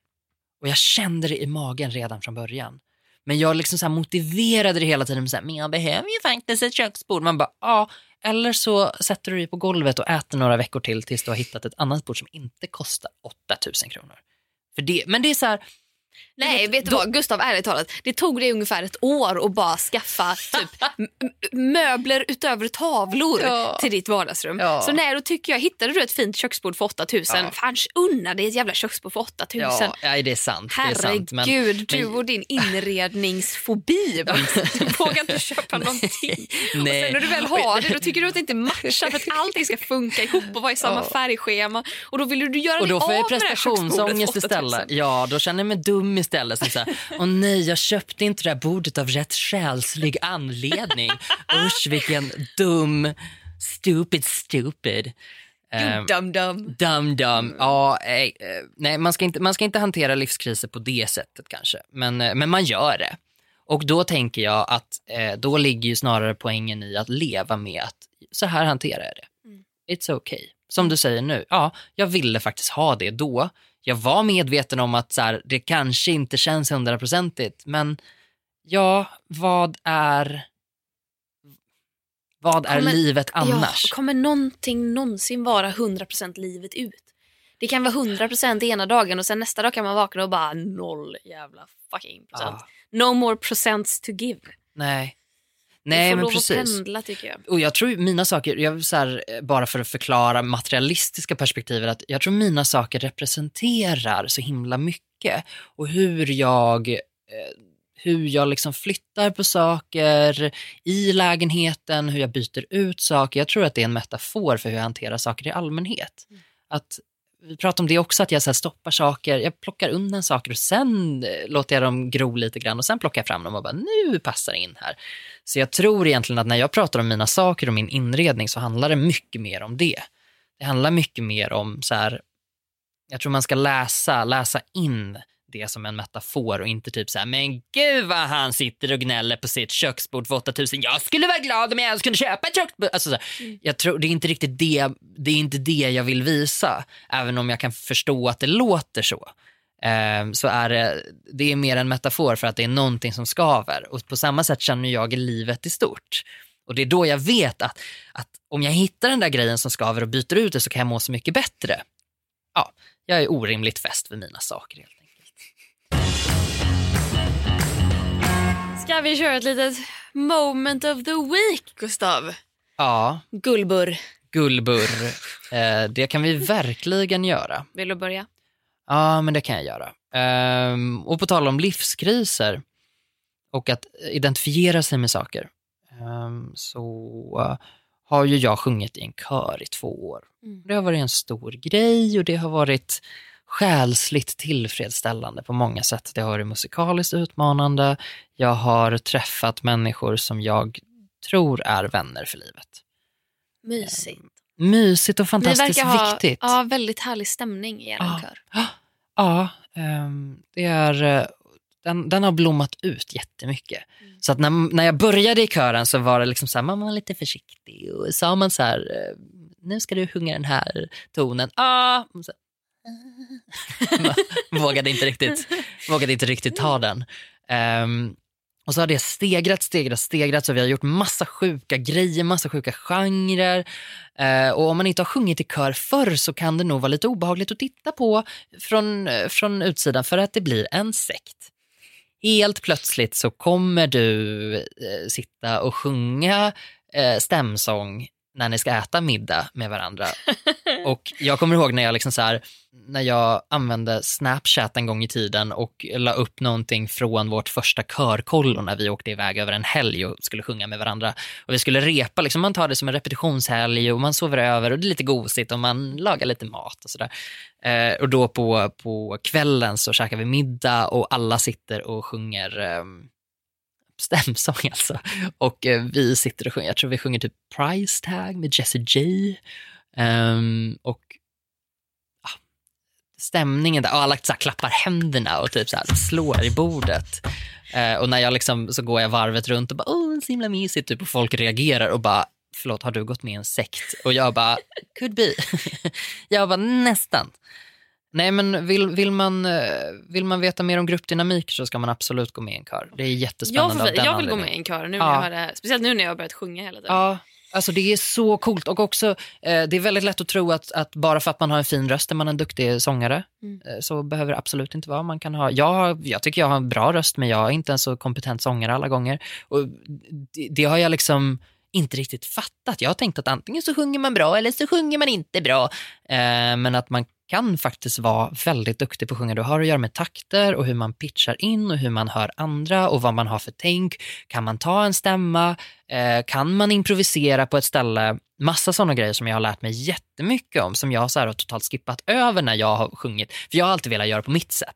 och jag kände det i magen redan från början. Men jag liksom så motiverade det hela tiden med så här, men jag behöver ju faktiskt ett köksbord. Man bara, ja. Eller så sätter du dig på golvet och äter några veckor till tills du har hittat ett annat bord som inte kostar 8000 kronor. För det, men det är så här, Nej, vet du vad Gustav, ärligt talat. Det tog dig ungefär ett år att bara skaffa typ möbler utöver tavlor Ja. till ditt vardagsrum. Ja. Så när då tycker jag, hittade du ett fint köksbord för 8000, Ja. fan unna dig ett jävla köksbord för 8000. ja, ja, det är sant. Det är sant men, Herregud, du och din inredningsfobi. Du vågar inte köpa någonting. Och nej. sen när du väl har det, då tycker du att det inte matchar för att allting ska funka ihop och vara i samma färgschema. Och då vill du göra Och dig då av med det här köksbordet för 8000. istället. Ja, då känner jag mig dum istället. Som så här, Åh nej, jag köpte inte det här bordet av rätt själslig anledning. Usch, vilken dum, stupid, stupid. Ehm, Dum dum. Dum dum. Ja, eh, eh, nej, man ska, inte, man ska inte hantera livskriser på det sättet kanske. Men, eh, men man gör det. Och då tänker jag att eh, då ligger ju snarare poängen i att leva med att så här hanterar jag det. Mm. It's okay. Som du säger nu, ja, jag ville faktiskt ha det då. Jag var medveten om att så här, det kanske inte känns hundraprocentigt, men ja, vad är vad är Kommer- livet annars? Ja, kommer någonting någonsin vara 100% livet ut? Det kan vara 100% ena dagen och sen nästa dag kan man vakna och bara noll jävla fucking procent. Ja. No more procents to give. Nej. Du Nej, får men lov precis. att pendla tycker jag. Och jag tror mina saker, jag, så här, eh, bara för att förklara materialistiska perspektivet, att jag tror mina saker representerar så himla mycket. Och hur jag, eh, hur jag liksom flyttar på saker i lägenheten, hur jag byter ut saker. Jag tror att det är en metafor för hur jag hanterar saker i allmänhet. Att vi pratar om det också, att jag så stoppar saker, jag plockar undan saker och sen eh, låter jag dem gro lite grann och sen plockar jag fram dem och bara nu passar det in här. Så jag tror egentligen att när jag pratar om mina saker och min inredning så handlar det mycket mer om det. Det handlar mycket mer om så här, jag tror man ska läsa, läsa in det som en metafor och inte typ så här, men gud vad han sitter och gnäller på sitt köksbord för 8000. Jag skulle vara glad om jag ens kunde köpa ett köksbord. Alltså så här, jag tror, det är inte riktigt det, det är inte det jag vill visa, även om jag kan förstå att det låter så. Ehm, så är det, det är mer en metafor för att det är någonting som skaver. Och på samma sätt känner jag i livet i stort. Och det är då jag vet att, att om jag hittar den där grejen som skaver och byter ut det så kan jag må så mycket bättre. Ja, jag är orimligt fäst vid mina saker helt enkelt. Ska vi köra ett litet moment of the week, Gustav? Ja, Gullburr. gullburr. Eh, det kan vi verkligen göra. Vill du börja? Ja, men det kan jag göra. Ehm, och på tal om livskriser och att identifiera sig med saker ehm, så eh, har ju jag sjungit i en kör i två år. Mm. Det har varit en stor grej och det har varit själsligt tillfredsställande på många sätt. Det har varit musikaliskt utmanande. Jag har träffat människor som jag tror är vänner för livet. Mysigt. Mysigt och Ni fantastiskt verkar ha viktigt. ja, väldigt härlig stämning i er Ja. kör. Ja, ehm, det är, eh, den, den har blommat ut jättemycket. Mm. Så att när, när jag började i kören så var det liksom så här, man var lite försiktig och sa man så här, eh, nu ska du sjunga den här tonen. Ah! Så, vågade, inte riktigt, vågade inte riktigt ta den. Ehm, och så har det stegrat, stegrat, stegrat så vi har gjort massa sjuka grejer, massa sjuka genrer. Eh, och om man inte har sjungit i kör förr så kan det nog vara lite obehagligt att titta på från, eh, från utsidan för att det blir en sekt. Helt plötsligt så kommer du eh, sitta och sjunga eh, stämsång när ni ska äta middag med varandra. Och jag kommer ihåg när jag liksom så här, när jag använde Snapchat en gång i tiden och la upp någonting från vårt första körkollo när vi åkte iväg över en helg och skulle sjunga med varandra. Och vi skulle repa, liksom, man tar det som en repetitionshelg och man sover över och det är lite gosigt och man lagar lite mat och sådär. Eh, och då på, på kvällen så käkar vi middag och alla sitter och sjunger ehm, stämsång alltså. Och eh, vi sitter och sjunger, jag tror vi sjunger typ Price Tag med Jessie J. Um, och ah, stämningen där, och alla så här, klappar händerna och typ så här, slår i bordet. Uh, och när jag liksom, så går jag varvet runt och bara, åh, så himla mysigt, typ, och folk reagerar och bara, förlåt, har du gått med i en sekt? Och jag bara, could be. jag bara, nästan. Nej, men vill, vill, man, eh, vill man veta mer om gruppdynamik så ska man absolut gå med i en kör. Det är Jag, jättespännande får, den jag vill gå med i en kör nu Ja. när jag här. Speciellt nu när jag har börjat sjunga hela tiden. Ja, alltså det är så coolt och också eh, det är väldigt lätt att tro att, att bara för att man har en fin röst är man en duktig sångare. Mm. Eh, så behöver det absolut inte vara. Man kan ha, jag, har- jag tycker jag har en bra röst men jag är inte en så kompetent sångare alla gånger. Och det, det har jag liksom inte riktigt fattat. Jag har tänkt att antingen så sjunger man bra eller så sjunger man inte bra. Eh, men att man kan faktiskt vara väldigt duktig på att sjunga. Du har att göra med takter och hur man pitchar in och hur man hör andra och vad man har för tänk. Kan man ta en stämma? Eh, kan man improvisera på ett ställe? Massa sådana grejer som jag har lärt mig jättemycket om som jag så här har totalt skippat över när jag har sjungit. För jag har alltid velat göra på mitt sätt.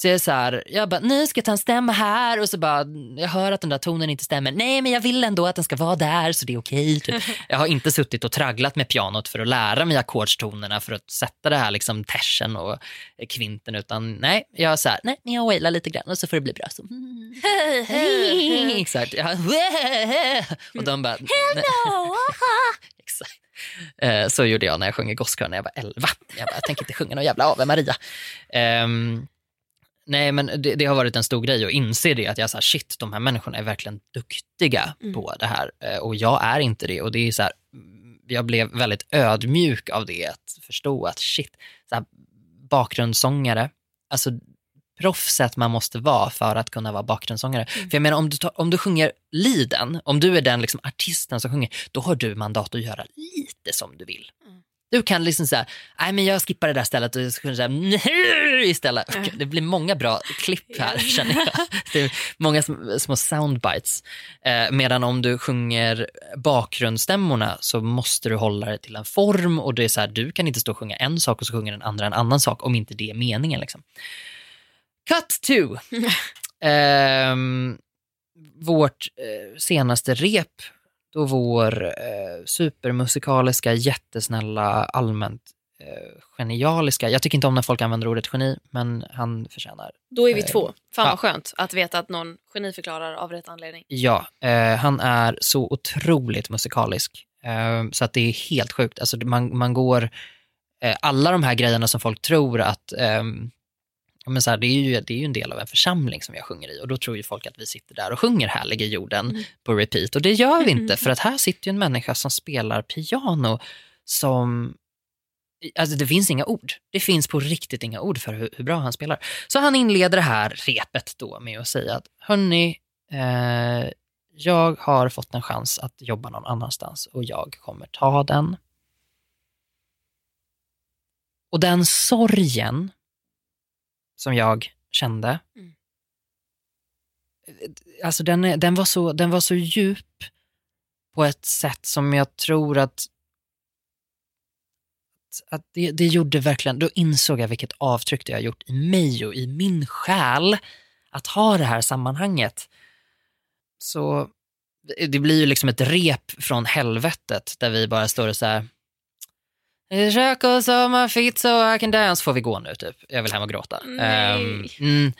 Så jag är så här, jag bara, nu ska jag ta en stämma här och så bara, jag hör att den där tonen inte stämmer. Nej, men jag vill ändå att den ska vara där så det är okej. Typ. Jag har inte suttit och tragglat med pianot för att lära mig ackordstonerna för att sätta det här liksom tersen och kvinten utan nej, jag är så här, nej, men jag wailar lite grann och så får det bli bra. Så. Exakt. Ja. Och de bara... Exakt. Eh, Så gjorde jag när jag sjöng i gosskör när jag var 11. Jag, bara, jag tänker inte sjunga någon jävla Ave Maria. Ehm, nej, men det, det har varit en stor grej att inse det. Att jag så shit, de här människorna är verkligen duktiga Mm. på det här. Eh, och jag är inte det. Och det är så här, mm, jag blev väldigt ödmjuk av det. Att förstå att shit, så här, bakgrundssångare, alltså proffset man måste vara för att kunna vara bakgrundssångare. För jag menar om du, tar, om du sjunger liden, om du är den liksom artisten som sjunger, då har du mandat att göra lite som du vill. Mm. Du kan liksom säga, nej men jag skippar det där stället och så kan du säga istället. Mm. Det blir många bra klipp här känner jag. Det är många sm- små soundbites. Eh, medan om du sjunger bakgrundsstämmorna så måste du hålla det till en form och det är så här, du kan inte stå och sjunga en sak och så sjunger den andra en annan sak om inte det är meningen. Liksom. Cut to. Ehm, vårt eh, senaste rep då vår eh, supermusikaliska, jättesnälla, allmänt eh, genialiska, jag tycker inte om när folk använder ordet geni, men han förtjänar. Då är vi Eh, två. Fan ja. vad skönt att veta att någon geniförklarar av rätt anledning. Ja, eh, han är så otroligt musikalisk. Eh, så att det är helt sjukt. Alltså, man, man går, eh, alla de här grejerna som folk tror att, ehm, men så här, det, är ju, det är ju en del av en församling som jag sjunger i och då tror ju folk att vi sitter där och sjunger Härlig i jorden Mm. på repeat och det gör vi inte för att här sitter ju en människa som spelar piano som Alltså det finns inga ord. Det finns på riktigt inga ord för hur, hur bra han spelar. Så han inleder det här repet då med att säga att hörni, eh, jag har fått en chans att jobba någon annanstans och jag kommer ta den. Och den sorgen som jag kände, Mm. alltså den, den, var så, den var så djup på ett sätt som jag tror att att det, det gjorde verkligen, då insåg jag vilket avtryck det har gjort i mig och i min själ att ha det här sammanhanget. Så det blir ju liksom ett rep från helvetet där vi bara står och så här Rök och sommarfitt så I can dance får vi gå nu typ. Jag vill hem och gråta. Nej. Ehm, mm,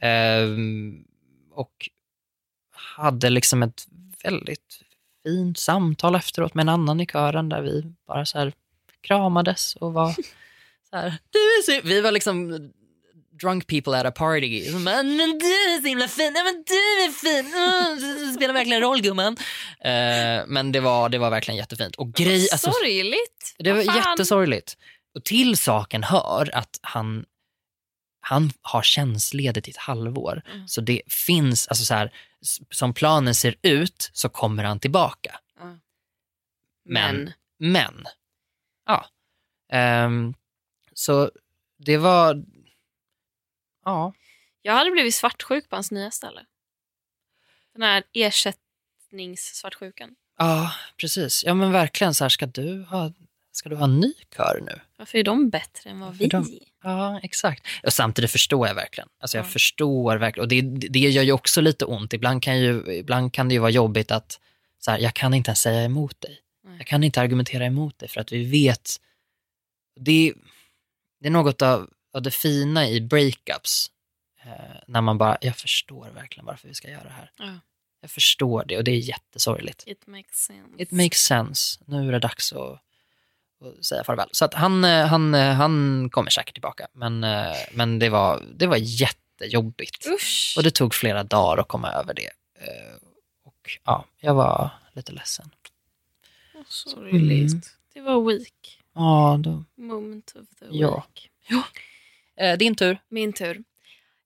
ehm, och hade liksom ett väldigt fint samtal efteråt med en annan i kören där vi bara så här kramades och var så här. Vi var liksom drunk people at a party. Som bara, men du är så himla fin, men du är fin, Mm, du spelar verkligen roll gumman. Eh, men det var, det var verkligen jättefint. Och grej, alltså, Sorgligt. det var jättesorgligt. Och till saken hör att han, han har tjänstledigt i ett halvår. Mm. Så det finns, alltså så här, som planen ser ut så kommer han tillbaka. Ja. Men, Men. men, ja. Ehm, så det var, ja, Jag hade blivit svartsjuk på hans nya ställe. Den här ersättningssvartsjukan. ja, precis. Ja men verkligen så här, ska du ha, ska du ha en ny kör nu? Varför är de bättre än vad Varför vi de-? Ja, exakt. Och samtidigt förstår jag verkligen. Alltså jag Ja. förstår verkligen. Och det, det gör ju också lite ont. Ibland kan, ju, ibland kan det ju vara jobbigt att så här, jag kan inte ens säga emot dig. Nej. Jag kan inte argumentera emot dig för att vi vet. Det, det är något av, av det fina i breakups. Eh, när man bara, jag förstår verkligen varför vi ska göra det här. Ja. Jag förstår det och det är jättesorgligt. It makes sense. It makes sense. Nu är det dags att, att säga farväl. Så att han, eh, han, eh, han kommer säkert tillbaka. Men, men det, var, det var jättejobbigt. Usch. Och det tog flera dagar att komma över det. Och ja, jag var lite ledsen. Åh, Sorgligt. Mm. Det var week. Ja, då. Moment of the Ja. week. Eh, din tur. Min tur.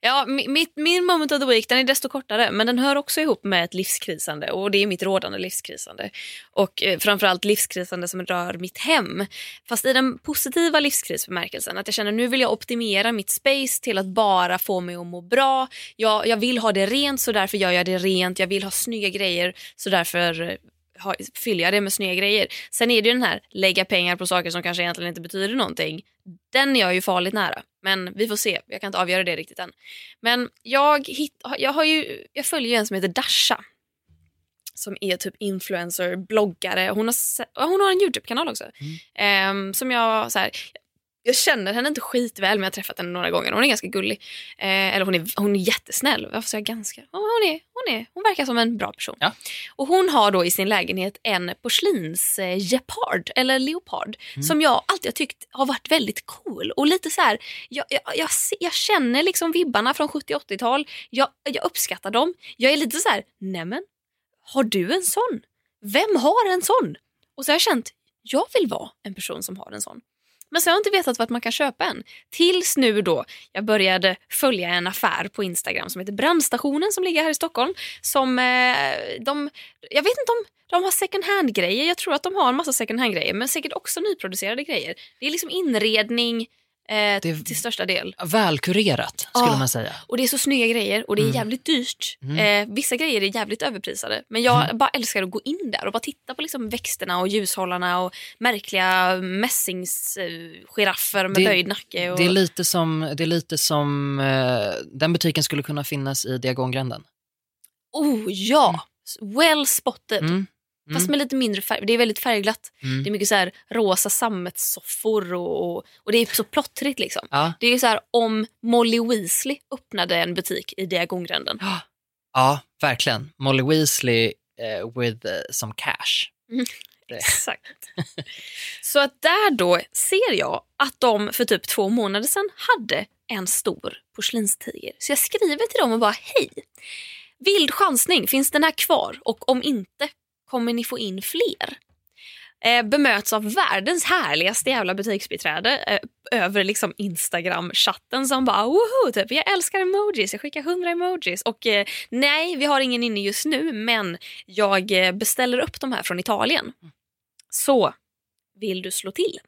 Ja, mitt, min moment of the week den är desto kortare men den hör också ihop med ett livskrisande och det är mitt rådande livskrisande. Och eh, framförallt livskrisande som rör mitt hem. Fast i den positiva livskrisbemärkelsen att jag känner nu vill jag optimera mitt space till att bara få mig att må bra. Jag, jag vill ha det rent så därför gör jag det rent. Jag vill ha snygga grejer så därför eh, ha, fyller jag det med snygga grejer. Sen är det ju den här lägga pengar på saker som kanske egentligen inte betyder någonting. Den är jag ju farligt nära. Men vi får se. Jag kan inte avgöra det riktigt än. Men jag, hitt, jag, har ju, jag följer ju en som heter Dasha. Som är typ influencer, bloggare. Hon har, hon har en Youtube-kanal också. Ehm, som jag så här, jag känner henne inte skitväl men jag har träffat henne några gånger. Hon är ganska gullig. Eh, eller hon är, hon är jättesnäll. Varför säger jag ganska? Hon, är, hon, är, hon verkar som en bra person. Ja. Och hon har då i sin lägenhet en porslins eh, gepard eller leopard som jag alltid har tyckt har varit väldigt cool. Och lite så här, jag, jag, jag, jag känner liksom vibbarna från 70-80-tal. Jag, jag uppskattar dem. Jag är lite så här, nämen, har du en sån? Vem har en sån? Och så har jag känt, jag vill vara en person som har en sån. Men så har jag inte vetat vart man kan köpa en. Tills nu då jag började följa en affär på Instagram som heter Brandstationen som ligger här i Stockholm. Som eh, de, jag vet inte om de har second hand-grejer. Jag tror att de har en massa second hand-grejer men säkert också nyproducerade grejer. Det är liksom inredning eh, Det- till största del. Välkurerat skulle Ja. man säga. Och det är så snygga grejer och det är Mm. jävligt dyrt. Mm. Eh, vissa grejer är jävligt överprisade. Men jag bara älskar att gå in där och bara titta på liksom växterna och ljushållarna och märkliga mässingsgiraffer med Det- böjd nacke. Och... Det är lite som, det är lite som eh, den butiken skulle kunna finnas i Diagongränden. Oh ja! Well spotted. Mm. Fast Mm. med lite mindre färg. Det är väldigt färgglatt. Mm. Det är mycket så här rosa sammetssoffor och, och, och det är så plottrigt liksom. Ja. Det är så här om Molly Weasley öppnade en butik i Diagongränden. ja, verkligen. Molly Weasley eh, with eh, some cash. Det. Exakt. Så att där då ser jag att de för typ två månader sedan hade en stor porslinstiger. Så jag skriver till dem och bara hej. Vild chansning, finns den här kvar? Och om inte, kommer ni få in fler? Eh, bemöts av världens härligaste jävla butiksbiträde eh, över liksom Instagram-chatten som bara woho, typ, jag älskar emojis, jag skickar hundra emojis och eh, nej, vi har ingen inne just nu men jag eh, beställer upp de här från Italien. Så vill du slå till?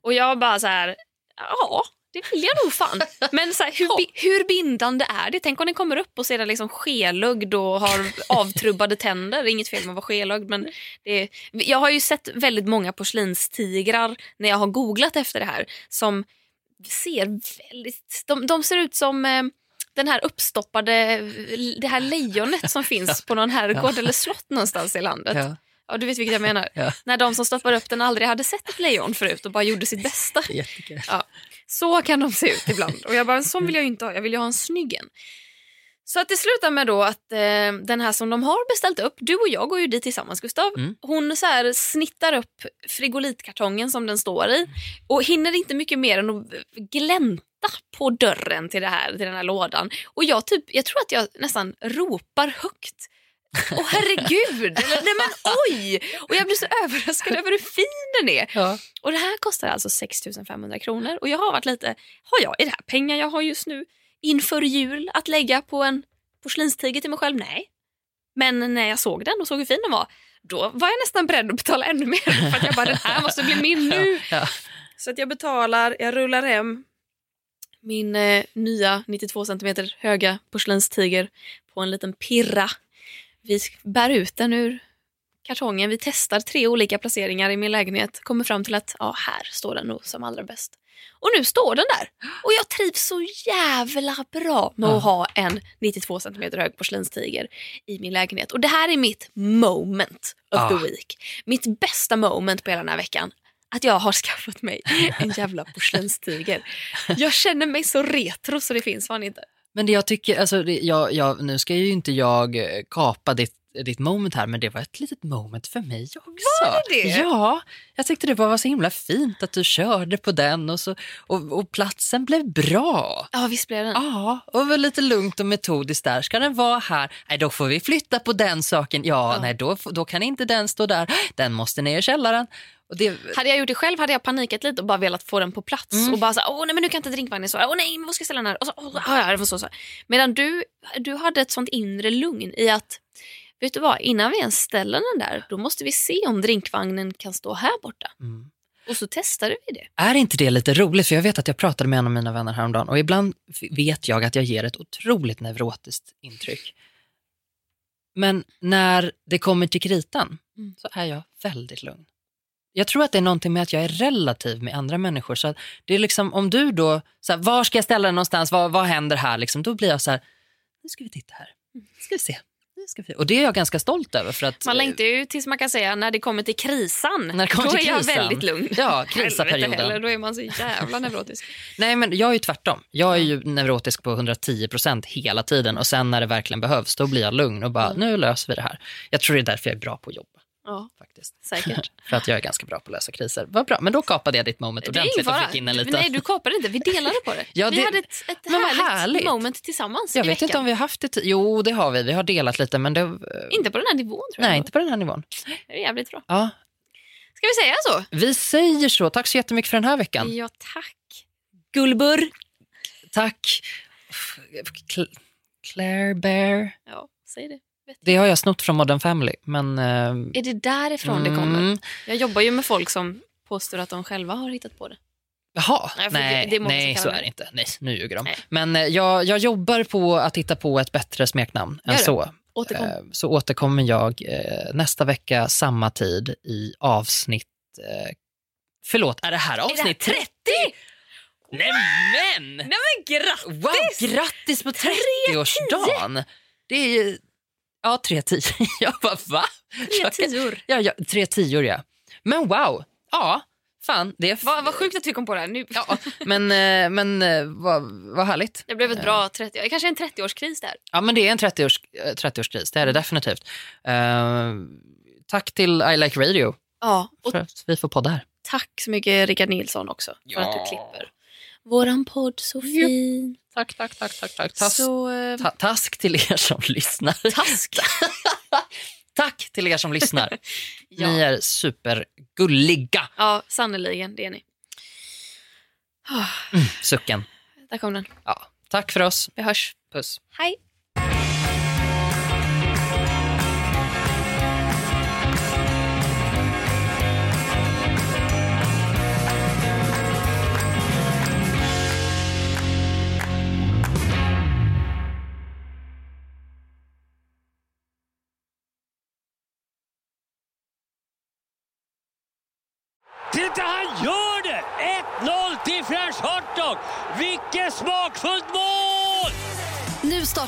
Och jag bara så här, ja det vill jag nog fan. Men så här, hur, hur bindande är det? Tänk om den kommer upp och ser den liksom skelögd och har avtrubbade tänder. Det är inget fel med att vara skelögd men det, jag har ju sett väldigt många porslinstigrar när jag har googlat efter det här som ser väldigt... De, de ser ut som eh, den här uppstoppade, det här lejonet som finns på någon herrgård eller slott någonstans i landet. Ja, Ja, du vet vilket jag menar. Ja. När de som stoppar upp den aldrig hade sett ett lejon förut och bara gjorde sitt bästa. jättekul. Ja, så kan de se ut ibland. Och jag bara, en sån vill jag ju inte ha. Jag vill ju ha en snygg en. Så att det slutar med då att eh, den här som de har beställt upp, du och jag går ju dit tillsammans Gustav. Mm. Hon så här snittar upp frigolitkartongen som den står i och hinner inte mycket mer än att glänta på dörren till, det här, till den här lådan. Och jag, typ, jag tror att jag nästan ropar högt. Åh herregud! Eller, nej men oj! Och jag blir så överraskad över hur fin den är. Ja. Och det här kostar alltså 6 500 kronor. Och jag har varit lite, har jag, är det här pengar jag har just nu inför jul att lägga på en porslinstiger till mig själv? Nej. Men när jag såg den och såg hur fin den var, då var jag nästan beredd att betala ännu mer. För att jag bara, den här måste bli min nu. Ja. Så att jag betalar, jag rullar hem min eh, nya 92 cm höga porslinstiger på en liten pirra. Vi bär ut den ur kartongen. Vi testar tre olika placeringar i min lägenhet. Kommer fram till att ja, här står den nog som allra bäst. Och nu står den där. Och jag trivs så jävla bra med att ha en 92 cm hög porslinstiger i min lägenhet. Och det här är mitt moment of the week. Mitt bästa moment på hela den här veckan. Att jag har skaffat mig en jävla porslinstiger. Jag känner mig så retro så det finns fan inte. Men det jag tycker, alltså, det, jag, jag, nu ska ju inte jag eh, kapa ditt, ditt moment här, men det var ett litet moment för mig också. Var det det? Ja, jag tyckte det bara var så himla fint att du körde på den och, så, och, och platsen blev bra. Ja visst blev den. Ja, och var lite lugnt och metodiskt där. Ska den vara här? Nej, då får vi flytta på den saken. Ja, Ja. nej, då, då kan inte den stå där. Den måste ner i källaren. Det, Hade jag gjort det själv hade jag panikat lite och bara velat få den på plats. Mm. Och bara så åh nej men nu kan inte drinkvagnen här. Åh nej men vad ska jag ställa den här? Och så, åh, ja, så, så. Medan du, du hade ett sånt inre lugn i att, vet du vad, innan vi ens ställer den där, då måste vi se om drinkvagnen kan stå här borta. mm. Och så testade vi det. Är inte det lite roligt? För jag vet att jag pratade med en av mina vänner häromdagen och ibland vet jag att jag ger ett otroligt neurotiskt intryck. Men när det kommer till kritan Mm. så är jag väldigt lugn. Jag tror att det är någonting med att jag är relativ med andra människor. Så det är liksom om du då, så här, var ska jag ställa den någonstans, vad, vad händer här? Liksom, då blir jag så här, nu ska vi titta här, nu ska vi se. Och det är jag ganska stolt över. För att, Man längtar ju tills man kan säga när det kommer till krisan. När det kommer då till är jag krisan. väldigt lugn. Ja, krisaperioden. heller, Då är man så jävla neurotisk. Nej, men jag är ju tvärtom. Jag är ju neurotisk på 110 procent hela tiden och sen när det verkligen behövs, då blir jag lugn och bara, Mm. nu löser vi det här. Jag tror det är därför jag är bra på att jobba Ja, faktiskt. säkert. För att jag är ganska bra på att lösa kriser. Vad bra, men då kapade jag ditt moment ordentligt och fick in en liten... Nej, du kapade inte. Vi delade på det. Ja, Vi det- hade ett, ett härligt, härligt. moment tillsammans Jag vet veckan. inte om vi har haft det. Jo, det har vi. Vi har delat lite, men det... Inte på den här nivån tror jag. Nej, inte på den här nivån. Det är jävligt bra. Ja, Ska vi säga så? vi säger så. Tack så jättemycket för den här veckan. Ja, tack. Gullburr. Tack. Cl- Claire Bear. Ja, säg det. Det har jag snott från Modern Family, men... eh, Är det därifrån det kommer? mm, Jag jobbar ju med folk som påstår att de själva har hittat på det. Jaha, Nej, nej, det- det nej så det. är det inte. Nej, nu ljuger de. Nej. Men eh, jag, jag jobbar på att hitta på ett bättre smeknamn än Gör det. så. Återkom. Eh, Så återkommer jag nästa vecka samma tid i avsnitt... Förlåt, är det här avsnitt 30? Nämen! Nej men grattis! Wow, grattis på 30-årsdagen! Det är ju... Ja, tre tio. Jag bara, va? Tre tior. Ja, ja, tre tior, ja. Men wow, ja, fan. Det är... Vad, vad sjukt att vi kom på det här nu. Ja, men, eh, men eh, vad, vad härligt. Det blev ett bra 30 det kanske är en 30-årskris där. Ja, men det är en 30-års, eh, 30-årskris, det är det definitivt. Eh, tack till I Like Radio Ja, och för att vi får podda här. tack så mycket Rickard Nilsson också för Ja. att du klipper våran podd så fin. Tack, tack, tack. tack, tack. Tas, Så, eh, ta, task till er som lyssnar. task. Tack till er som lyssnar. Ja. Ni är supergulliga. Ja, sannerligen. Det är ni. Ah, Sucken. där kom den. Ja, tack för oss. Vi hörs. Puss. Hej.